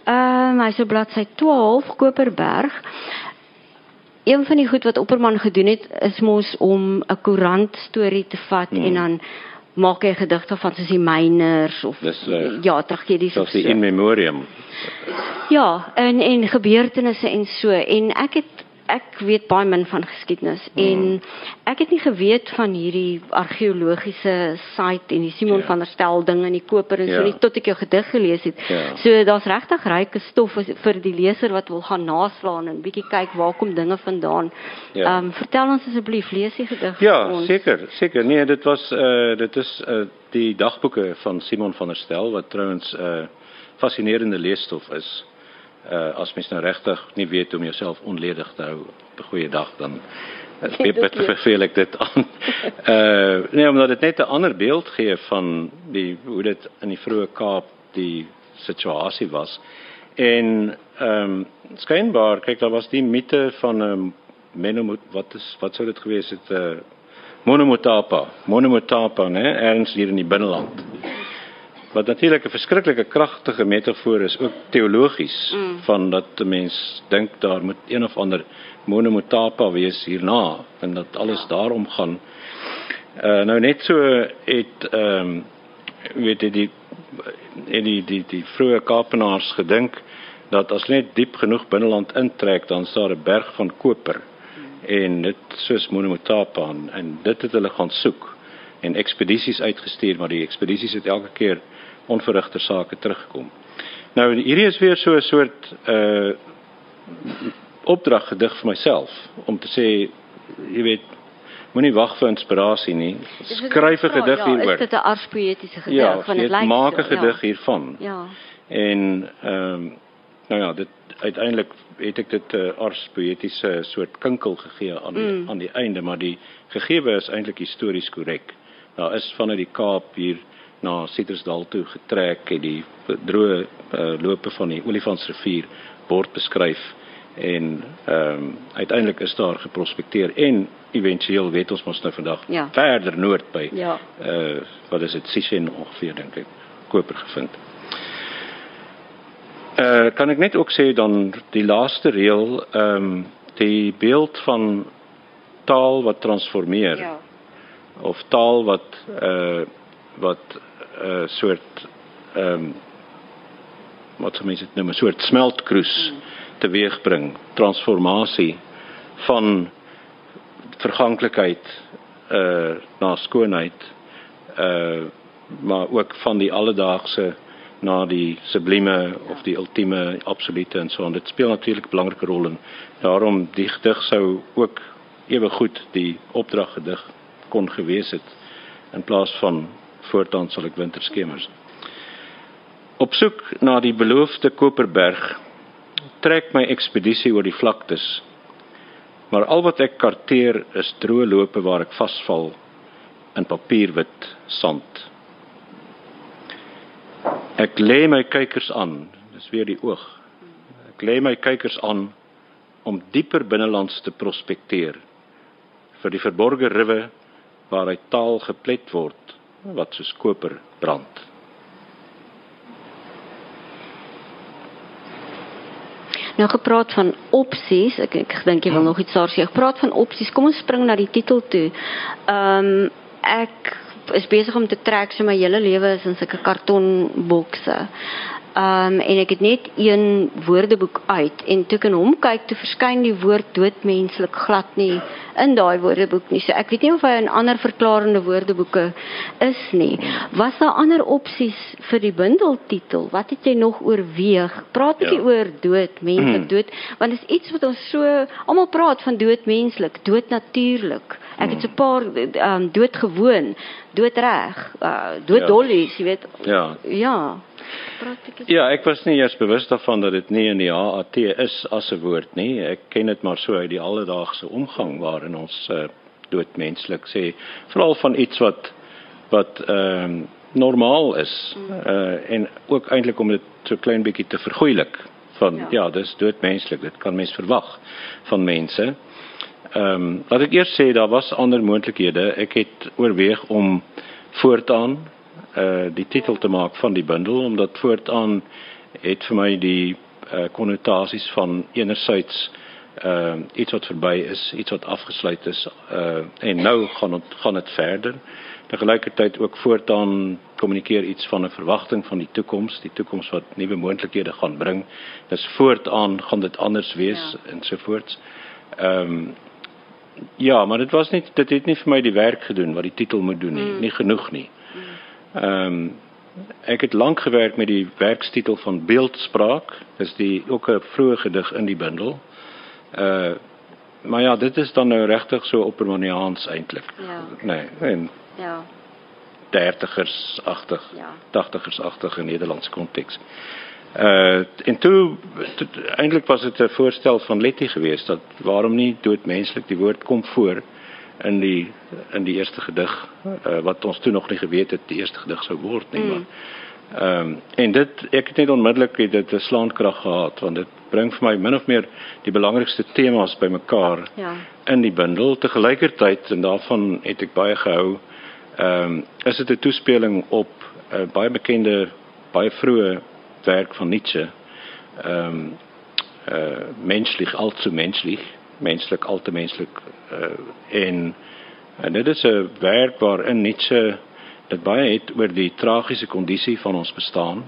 Ehm um, hy's op bladsy 12 Koperberg een van die goed wat Opperman gedoen het is mos om 'n koerant storie te vat hmm. en dan maak hy gedigte van soos die myners of Dis, uh, ja, tragedies of so. in memoriam. Ja, en en gebeurtenisse en so en ek het ek weet baie min van geskiedenis hmm. en ek het nie geweet van hierdie argeologiese site en die Simon ja. van der Stel ding in die koper en ja. so nie tot ek jou gedig gelees het. Ja. So daar's regtig ryke stof vir die leser wat wil gaan naslaan en bietjie kyk waar kom dinge vandaan. Ehm ja. um, vertel ons asseblief lees die gedig ja, ons. Ja, seker, seker. Nee, dit was uh dit is uh die dagboeke van Simon van der Stel wat trouens uh, fascinerende leesstof is uh, as mens nou regtig nie weet om jouself onledig te hou op 'n goeie dag dan skep dit verveel ek dit aan. Uh nee, omdat dit net 'n ander beeld gee van die hoe dit in die vroeë Kaap die situasie was. En ehm um, skynbaar kyk daar was die mite van 'n um, menomot wat is wat sou dit gewees het 'n uh, monomotapa, monomotapa, né, erns hier in die binneland wat natuurlik 'n verskriklike kragtige metafoor is ook teologies mm. van dat 'n mens dink daar moet een of ander monomotapa wees hierna en dat alles ja. daarom gaan. Uh nou net so het ehm um, weet jy die en die die die vroeë Kaapenaars gedink dat as net diep genoeg binneland intrek dan staan 'n berg van koper mm. en dit soos monomotapa en dit het hulle gaan soek en ekspedisies uitgestuur maar die ekspedisies het elke keer onverrigte sake terugkom. Nou hierdie is weer so 'n soort uh opdrag gedig vir myself om te sê jy weet moenie wag vir inspirasie nie. Skryf 'n gedig ja, hieroor. Is dit 'n arspoëtiese gedig ja, van dit lyk? Ja, maak 'n gedig ja. hiervan. Ja. En ehm um, nou ja, dit uiteindelik het ek dit 'n uh, arspoëtiese soort kinkel gegee aan die, mm. aan die einde, maar die gegewe is eintlik histories korrek. Daar is vanuit die Kaap hier na Citrusdal toe getrek het die droë uh, lope van die Olifantsrivier word beskryf en ehm um, uiteindelik is daar geprospekteer en éventueel weet ons mos nou vandag ja. verder noord by ja. uh wat is dit Sishen ongeveer dink ek koper gevind. Uh kan ek net ook sê dan die laaste reël ehm um, die beeld van taal wat transformeer ja. of taal wat uh wat 'n uh, soort ehm um, wat sou mense dit noem 'n soort smeltkroes mm. teweegbring, transformasie van verganklikheid uh na skoonheid uh maar ook van die alledaagse na die sublieme of die ultieme absolute en so en dit speel natuurlik 'n belangrike rol en daarom die gedig sou ook ewe goed die opdrag gedig kon gewees het in plaas van voortaan sal ek winterskemers. Op soek na die beloofde Koperberg trek my ekspedisie oor die vlaktes. Maar al wat ek karteer is droë lope waar ek vasval in papierwit sand. Ek lê my kykers aan, dis weer die oog. Ek lê my kykers aan om dieper binnelands te prospekteer vir die verborgde riwe waaruit taal geplet word wat soos koper brand. Nou gepraat van opsies, ek ek dink jy wil nog iets daar sê. Gepraat van opsies. Kom ons spring na die titel toe. Ehm um, ek is besig om te trek so my hele lewe is in sulke kartonbokse. Um en ek het net een woordeboek uit en toe kan hom kyk toe verskyn die woord doodmenslik glad nie in daai woordeboek nie. So ek weet nie of hy in ander verklarende woordeboeke is nie. Was daar ander opsies vir die bundeltitel? Wat het jy nog oorweeg? Praat 'n bietjie ja. oor doodmenslik, dood want dit is iets wat ons so almal praat van doodmenslik, doodnatuurlik. Ek het so 'n paar um doodgewoon, doodreg, uh, dooddollies, ja. jy weet. Ja. Ja. Ja, ek was nie eers bewus daarvan dat dit nie in die HAT is as 'n woord nie. Ek ken dit maar so uit die alledaagse omgang waarin ons uh, doodmenslik sê, veral van iets wat wat ehm uh, normaal is. Uh en ook eintlik om dit so klein bietjie te vergoeilik van ja, ja dis doodmenslik. Dit kan mens verwag van mense. Ehm um, laat ek eers sê daar was ander moontlikhede. Ek het oorweeg om voortaan uh die titel te maak van die bundel omdat voortaan het vir my die uh konnotasies van enerzijds uh iets wat verby is, iets wat afgesluit is uh en nou gaan het, gaan dit verder. Tegelykertyd ook voortaan kommunikeer iets van 'n verwagting van die toekoms, die toekoms wat nuwe moontlikhede gaan bring. Dis voortaan gaan dit anders wees ja. ensovoorts. Ehm um, ja, maar dit was nie dit het nie vir my die werk gedoen wat die titel moet doen nie, mm. nie genoeg nie. Ehm um, ek het lank gewerk met die werkstitel van beeldspraak. Dis die ook 'n vroeë gedig in die bundel. Uh maar ja, dit is dan nou regtig so oppermaniaans eintlik. Ja. Nee, en ja. 30ers agtig. Ja. 80ers agtig in Nederlandse konteks. Uh en toe eintlik was dit 'n voorstel van Letty geweest dat waarom nie doodmenslik die woord kom voor in die in die eerste gedig uh, wat ons toe nog nie geweet het die eerste gedig sou word nie mm. maar ehm um, en dit ek het net onmiddellik dit 'n slaankrag gehad want dit bring vir my min of meer die belangrikste temas bymekaar ja. in die bundel te gelykertyd en daarvan het ek baie gehou ehm um, is dit 'n toespeling op 'n uh, baie bekende baie vroeë werk van Nietzsche ehm um, uh menslich allzu menslich menslik al te menslik uh, en en dit is 'n werk waarin Nietzsche dit baie het oor die tragiese kondisie van ons bestaan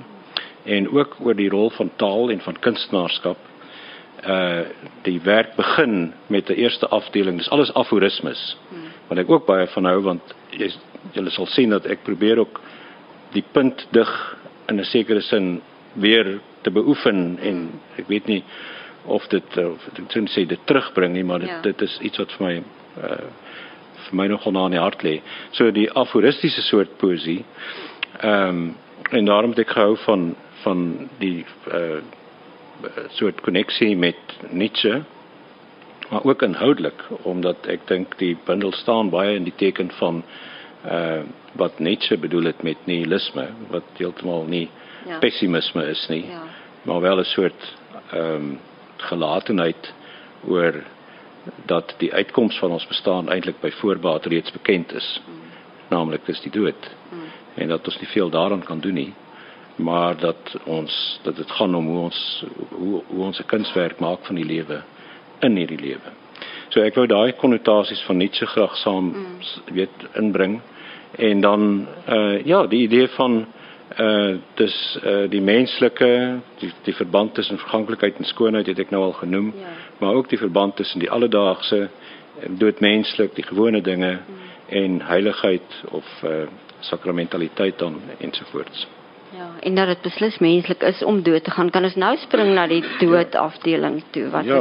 en ook oor die rol van taal en van kunstenaarskap. Uh die werk begin met 'n eerste afdeling. Dis alles aforismes. Hmm. Wat ek ook baie van hou want jy julle sal sien dat ek probeer ook die punt dig in 'n sekere sin weer te beoefen en ek weet nie of dit eh, of ek sou sê dit terugbring nie, maar dit ja. dit is iets wat vir my uh vir my nogal na in die hart lê. So die aforistiese soort poesie. Ehm um, en daarom het ek gehou van van die uh soort koneksie met Nietzsche maar ook inhoudelik omdat ek dink die bundel staan baie in die teken van uh wat Nietzsche bedoel het met nihilisme wat heeltemal nie ja. pessimisme is nie ja. maar wel 'n soort ehm um, gelatenheid oor dat die uitkoms van ons bestaan eintlik by voorbaat reeds bekend is. Mm. Naamlik dis die dood. Mm. En dat ons nie veel daaraan kan doen nie, maar dat ons dat dit gaan om hoe ons hoe, hoe ons 'n kunswerk maak van die lewe in hierdie lewe. So ek wou daai konnotasies van Nietzsche graag saam mm. weet inbring en dan uh ja, die idee van uh dis uh die menslike die die verband tussen verganklikheid en skoonheid het ek nou al genoem ja. maar ook die verband tussen die alledaagse doodmenslik die gewone dinge mm. en heiligheid of uh sakramentaliteit dan ensovoorts. Ja, en dat dit beslis menslik is om dood te gaan. Kan ons nou spring na die dood afdeling toe wat ja.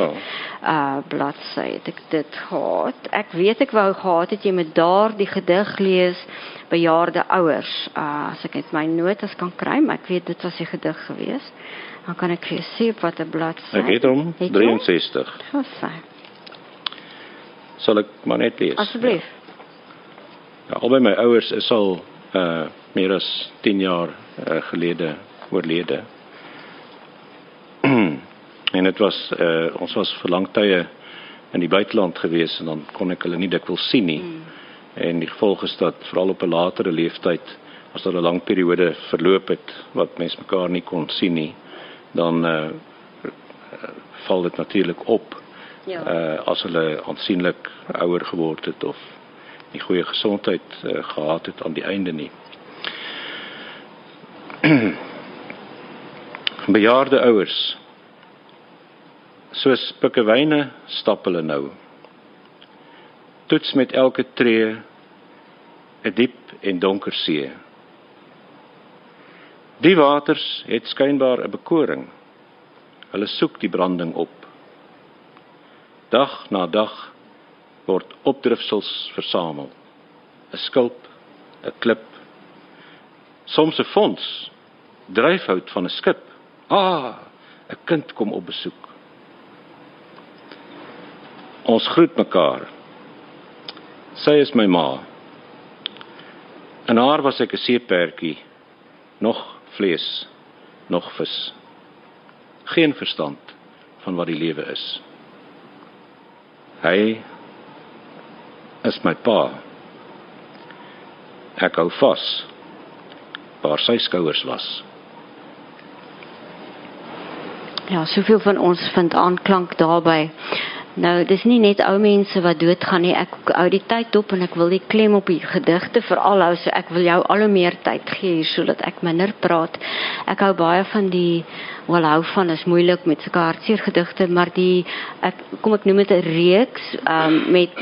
uh bladsy het ek dit gehad. Ek weet ek wou gehad het jy met daardie gedig lees bejaarde ouers. Uh as ek net my notas kan kry, maar ek weet dit was 'n gedig geweest. Dan kan ek vir sê op watter bladsy. Ek het hom 63. Goed. Sal ek maar net lees. Asseblief. Ja, albei my ouers is al uh meer as 10 jaar uh, gelede oorlede. en dit was uh ons was vir lang tye in die buiteland gewees en dan kon ek hulle nie dikwels sien nie. Mm. En die gevolg is dat veral op 'n latere leeftyd as daar 'n lang periode verloop het wat mens mekaar nie kon sien nie, dan uh val dit natuurlik op. Ja. Uh as hulle aansienlik ouer geword het of nie goeie gesondheid uh, gehad het aan die einde nie. Bejaarde ouers soos pikkewyne stap hulle nou. Toets met elke tree 'n diep en donker see. Die waters het skynbaar 'n bekoring. Hulle soek die branding op. Dag na dag word opdrifsels versamel. 'n Skulp, 'n klip, soms 'n fonds, dryfhout van 'n skip. Ah, 'n kind kom op besoek. Ons groet mekaar. Sy is my ma. En haar was ek 'n seepertjie, nog vlees, nog vis. Geen verstand van wat die lewe is. Hy is my pa. Ek hou vas waar sy skouers was. Ja, soveel van ons vind aanklank daarbey. Nou, dis nie net ou mense wat doodgaan nie. Ek hou die tyd op en ek wil die klem op die gedigte veral hou. So ek wil jou al hoe meer tyd gee hier sodat ek minder praat. Ek hou baie van die wel hou van is moeilik met sulke hartseer gedigte, maar die ek kom ek noem dit 'n reeks um, met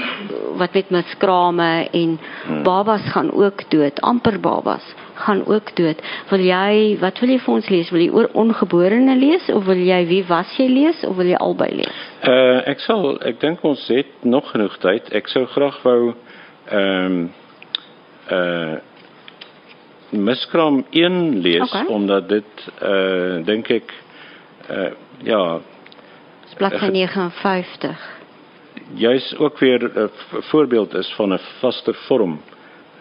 wat met miskrame en hmm. babas gaan ook dood, amper babas gaan ook dood. Wil jy wat wil jy vir ons lees? Wil jy oor ongeborene lees of wil jy wie was jy lees of wil jy albei lees? Uh ek sal ek dink ons het nog genoeg tyd. Ek sou graag wou ehm um, uh Miskraam 1 lees okay. omdat dit uh dink ek uh ja bladsy 59 juis ook weer 'n voorbeeld is van 'n vaste vorm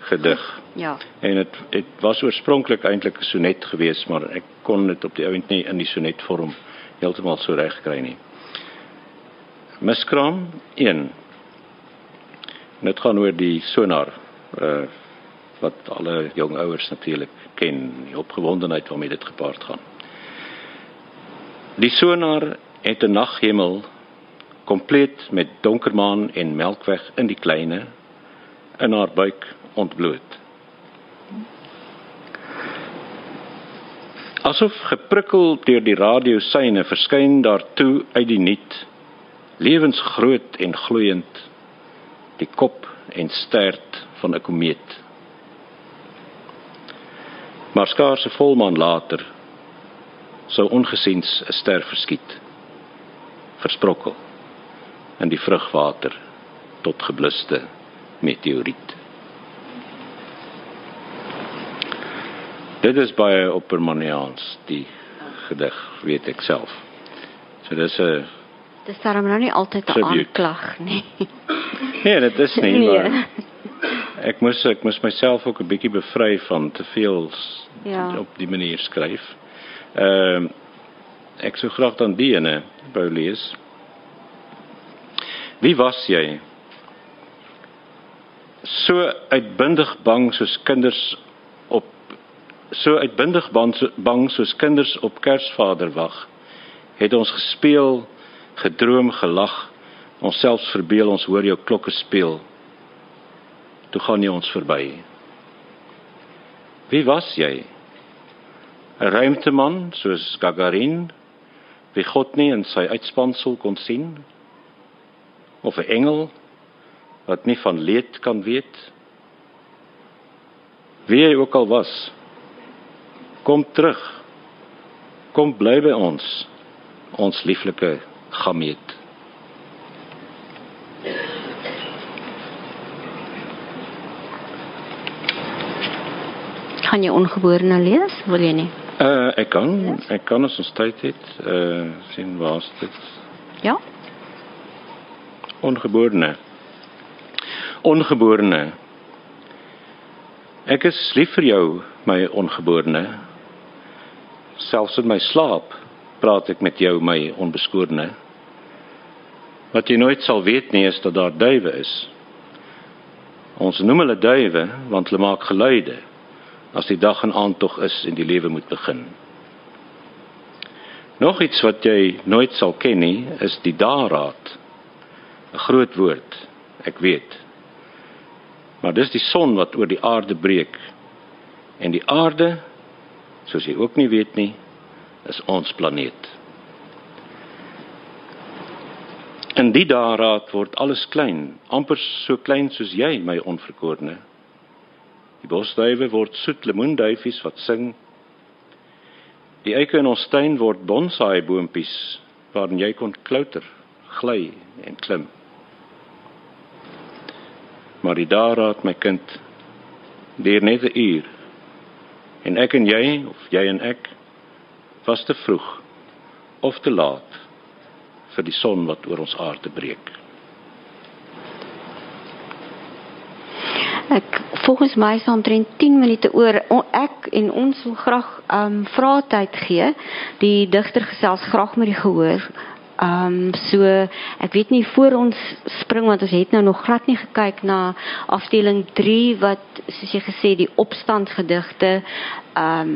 gedig. Ja. En dit dit was oorspronklik eintlik 'n sonnet geweest, maar ek kon dit op die ount nie in die sonnetvorm heeltemal so reg kry nie. Miskraam 1. Dit gaan oor die sonar uh wat alle jong ouers natuurlik ken, die opgewondenheid waarmee dit gepaard gaan. Die sonar het 'n naghemel kompleet met donker maan en melkweg in die kleine in haar buik ontbloot. Asof geprikkel deur die radiosyne verskyn daar toe uit die niet lewensgroot en gloeiend die kop en stert van 'n komeet. Maar skaars 'n volmaan later sou ongesiens 'n ster verskiet versprokkel in die vrugwater tot gebluste meteoriet. Dit is baie oppermaniaans die gedig, weet ek self. So dis 'n Dis daarom nou nie altyd 'n aanklag nie. Nee, dit is nie nee. maar ek moes ek moes myself ook 'n bietjie bevry van te veel ja. op die manier skryf. Ehm uh, ek sou graag dan die ene wou lees. Wie was jy? So uitbundig bang soos kinders op so uitbundig bang, bang soos kinders op Kersvader wag. Het ons gespeel, gedroom, gelag, onsself verbeel ons hoor jou klokke speel. Toe gaan jy ons verby. Wie was jy? 'n Ruimteman soos Gagarin, wie God nie in sy uitspansel kon sien of 'n engel wat nie van leed kan weet. Wie hy ook al was kom terug. Kom bly by ons ons lieflike gameet. Kan jy ongeborene lees? Wil jy nie? Uh ek kan. Ek kan as ons tyd het uh sien waar's dit? Ja. Ongeborene. Ongeborene. Ek is lief vir jou, my ongeborene. Selfs in my slaap praat ek met jou, my onbeskorene. Wat jy nooit sal weet nie is dat daar duwe is. Ons noem hulle duwe want hulle maak geluide as die dag en aand tog is en die lewe moet begin. Nog iets wat jy nooit sal ken nie, is die daraad. 'n Groot woord, ek weet. Maar dis die son wat oor die aarde breek. En die aarde, soos jy ook nie weet nie, is ons planeet. In die daraad word alles klein, amper so klein soos jy, my onverkorene. Die bosduwe word soet lemoenduifies wat sing Die eike in ons tuin word bonsai boontjies waarin jy kon klouter, gly en klim. Maar die daaraad my kind, deur net 'n uur. En ek en jy of jy en ek was te vroeg of te laat vir die son wat oor ons aarde breek. Ek volgens my is omtrent 10 minute oor. Ek en ons wil graag ehm um, vrae tyd gee. Die digter gesels graag met die gehoor. Ehm um, so ek weet nie voor ons spring want ons het nou nog glad nie gekyk na afdeling 3 wat soos jy gesê die opstandsgedigte ehm um,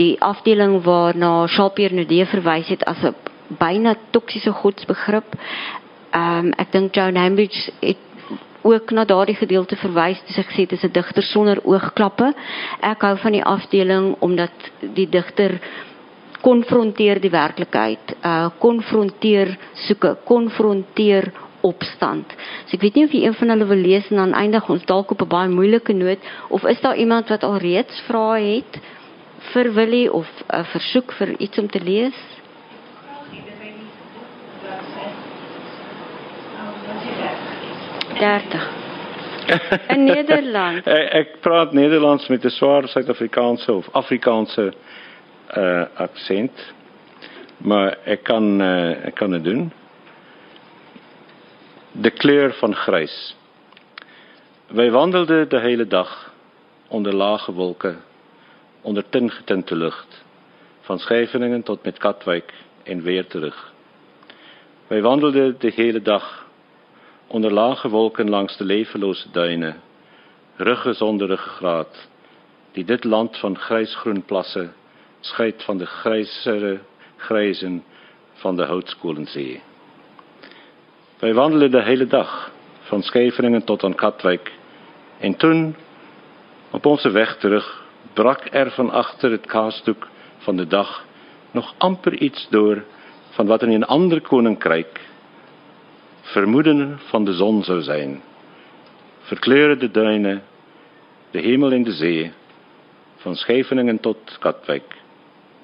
die afdeling waarna Shakespeare nou die verwys het as 'n byna toksiese godsbegrip. Ehm um, ek dink Joan Hambidge het ook na daardie gedeelte verwys toe sy gesê dit is 'n digter sonder oogklappe. Ek hou van die afdeling omdat die digter konfronteer die werklikheid, uh konfronteer soeke, konfronteer opstand. So ek weet nie of jy een van hulle wil lees en dan eindig ons dalk op 'n baie moeilike noot of is daar iemand wat al reeds vrae het vir Willie of 'n versoek vir iets om te lees? 30. In Nederland. ek, ek praat Nederlands met 'n swaar Suid-Afrikaanse of Afrikaanse uh aksent. Maar ek kan uh, ek kan dit doen. De kleur van grys. Wy wandelde die hele dag onder lage wolke, onder tingetinte lug, van Scheveningen tot met Katwijk en weer terug. Wy wandelde die hele dag onder lage wolken langs de levenloze duinen, ruggen zonder ruggengraat, die dit land van grijsgroen plassen scheidt van de grijzere grijzen van de houtskoolenzee. Wij wandelen de hele dag, van Scheveningen tot aan Katwijk, en toen, op onze weg terug, brak er van achter het kaasdoek van de dag nog amper iets door van wat in een ander koninkrijk vermoeden van de zon zou zijn. Verkleuren de duinen, de hemel en de zee, van Scheveningen tot Katwijk,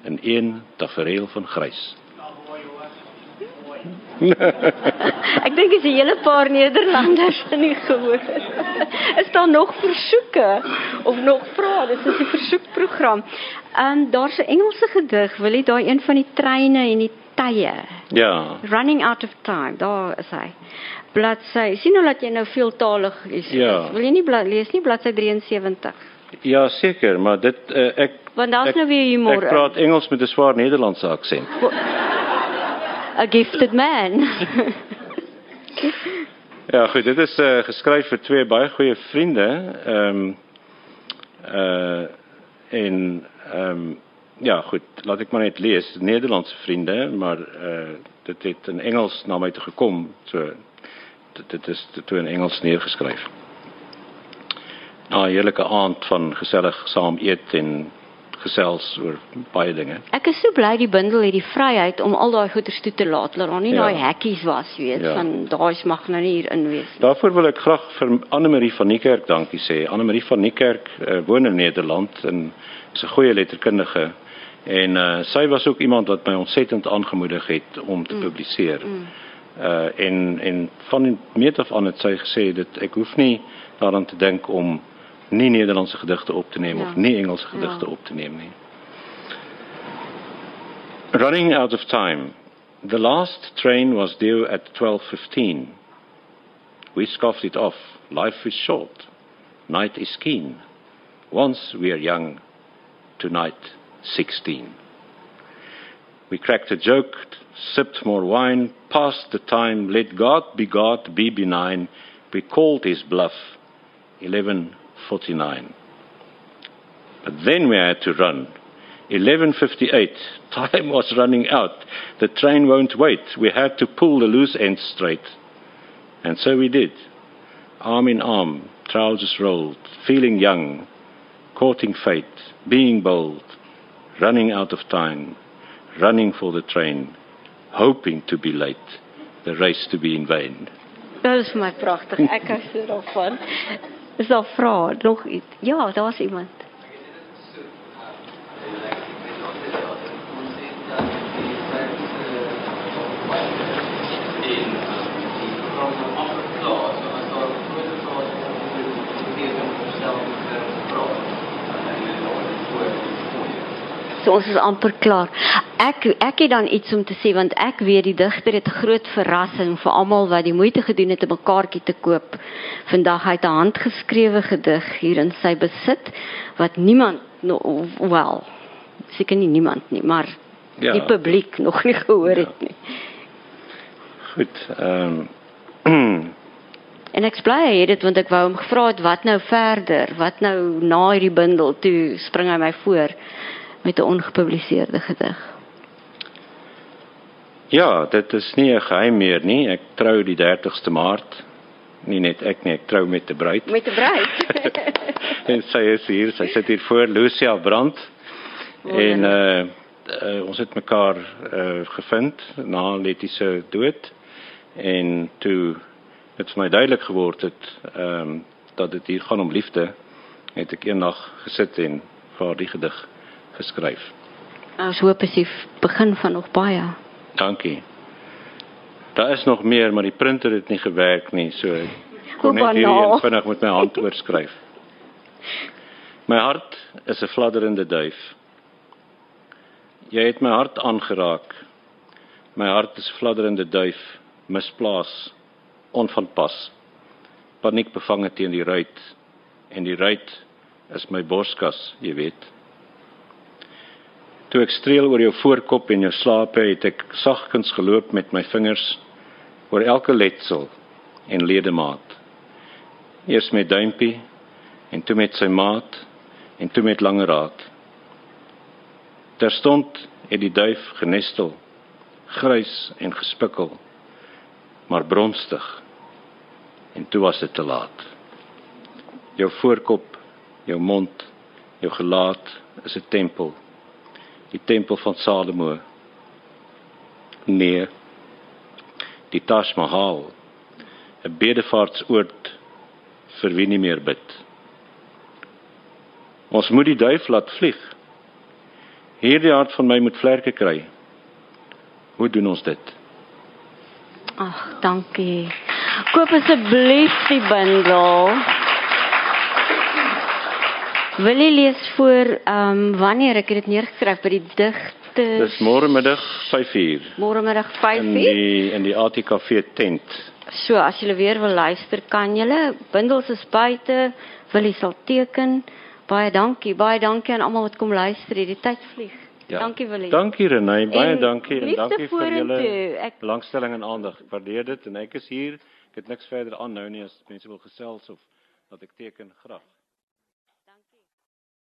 in één tafereel van grijs. Ek dink is 'n hele paar Nederlanders in die gehoor. Is daar nog versoeke of nog vrae? Dit is 'n versoekprogram. Ehm um, daar's 'n Engelse gedig, wil jy daai een van die treine en die tye. Ja. Running out of time. Daar is hy. Bladsy. sien nou dat jy nou veeltalig is. Ja. Wil jy nie blad, lees nie bladsy 73? Ja, seker, maar dit uh, ek Want daar's ek, nou weer humor. Ek praat Engels met 'n swaar Nederlandse aksent. A gifted man. ja, goed, dit is uh, geskryf vir twee baie goeie vriende. Ehm um, uh en ehm um, ja, goed, laat ek maar net lees. Nederlandse vriende, maar uh dit het in Engels na my toe gekom. So dit, dit is toe in Engels neergeskryf. Na 'n heerlike aand van gesellig saam eet en gesels oor baie dinge. Ek is so bly die bundel het die vryheid om al daai goeders toe te laat. Laat daar nie ja. daai hekkies was, weet, ja. van daai mag nou nie hier in wees nie. Daarvoor wil ek graag vir Anne Marie van Niekerk dankie sê. Anne Marie van Niekerk uh, woon in Nederland en is 'n goeie letterkundige en uh, sy was ook iemand wat my ontsettend aangemoedig het om te mm. publiseer. Mm. Uh en en van meet af aan het sy gesê dat ek hoef nie daaraan te dink om nie Nederlandse gedigte op te neem ja. of nie Engelse ja. op te nie. Running out of time. The last train was due at 12:15. We scoffed it off. Life is short. Night is keen. Once we are young, tonight 16. We cracked a joke, sipped more wine, passed the time, let God be God, be benign. We called his bluff 11:49. But then we had to run. 11:58. Time was running out. The train won't wait. We had to pull the loose ends straight. And so we did. Arm in arm, trousers rolled, feeling young, courting fate, being bold, running out of time, running for the train, hoping to be late, the race to be in vain. Dit my pragtig. Ek hou so daarvan. Is daar vrae nog iets? Ja, daar's iemand. So ons is amper klaar. Ek ek het dan iets om te sê want ek weet die digter het 'n groot verrassing vir almal wat die moeite gedoen het om 'n kaartjie te koop. Vandag hy het 'n handgeskrewe gedig hier in sy besit wat niemand no, wel seker nie niemand nie, maar ja. die publiek nog nie gehoor ja. het nie. Goed. Ehm um. En ek bly hy het dit want ek wou hom gevra het wat nou verder? Wat nou na hierdie bundel toe spring hy my voor met 'n ongepubliseerde gedig. Ja, dit is nie 'n geheim meer nie. Ek trou die 30ste Maart. Nie net ek nie, ek trou met 'n bruid. Met 'n bruid. en sy is hier, sy sit hier voor Lucia Brand. En uh, uh ons het mekaar uh gevind na Letty se dood en toe het vir my duidelik geword het ehm um, dat dit hier gaan om liefde het ek eendag gesit en vir haar die gedig geskryf. Ons hoop as jy begin van nog baie. Dankie. Daar is nog meer, maar die printer het nie gewerk nie, so kon net hier vinnig met my hand oorskryf. My hart is 'n fladderende duif. Jy het my hart aangeraak. My hart is fladderende duif, misplaas, onvanpas. Paniek bevange teen die ruit en die ruit is my borskas, jy weet. Toe ek streel oor jou voorkop en jou slaape, het ek sagkens geloop met my vingers oor elke letsel en ledemaat. Eers met duimpie en toe met sy maat en toe met langeraad. Terstond het die duif genestel, grys en gespikkel, maar bronstig. En toe was dit te laat. Jou voorkop, jou mond, jou gelaat is 'n tempel die tempel van Salomo. Nee. Die Taj Mahal, 'n bedevaartsoord vir wie nie meer bid. Ons moet die duif laat vlieg. Hierdie hart van my moet vlerke kry. Hoe doen ons dit? Ag, dankie. Koop asseblief die bundel. Wil jy lees voor ehm um, wanneer ek dit neergeskryf by die digte? Dis môre middag 5uur. Môre middag 5uur. In die in die ATKV tent. So, as jy weer wil luister, kan jy bundels is buite, wil jy sal teken. Baie dankie, baie dankie aan almal wat kom luister. Die tyd vlieg. Ja. Dankie Willie. Dankie Renay, baie en dankie en dankie vir julle ek... belangstelling en aandag. Ek waardeer dit en ek is hier. Ek het niks verder aan nou nie as mense wil gesels of dat ek teken graag.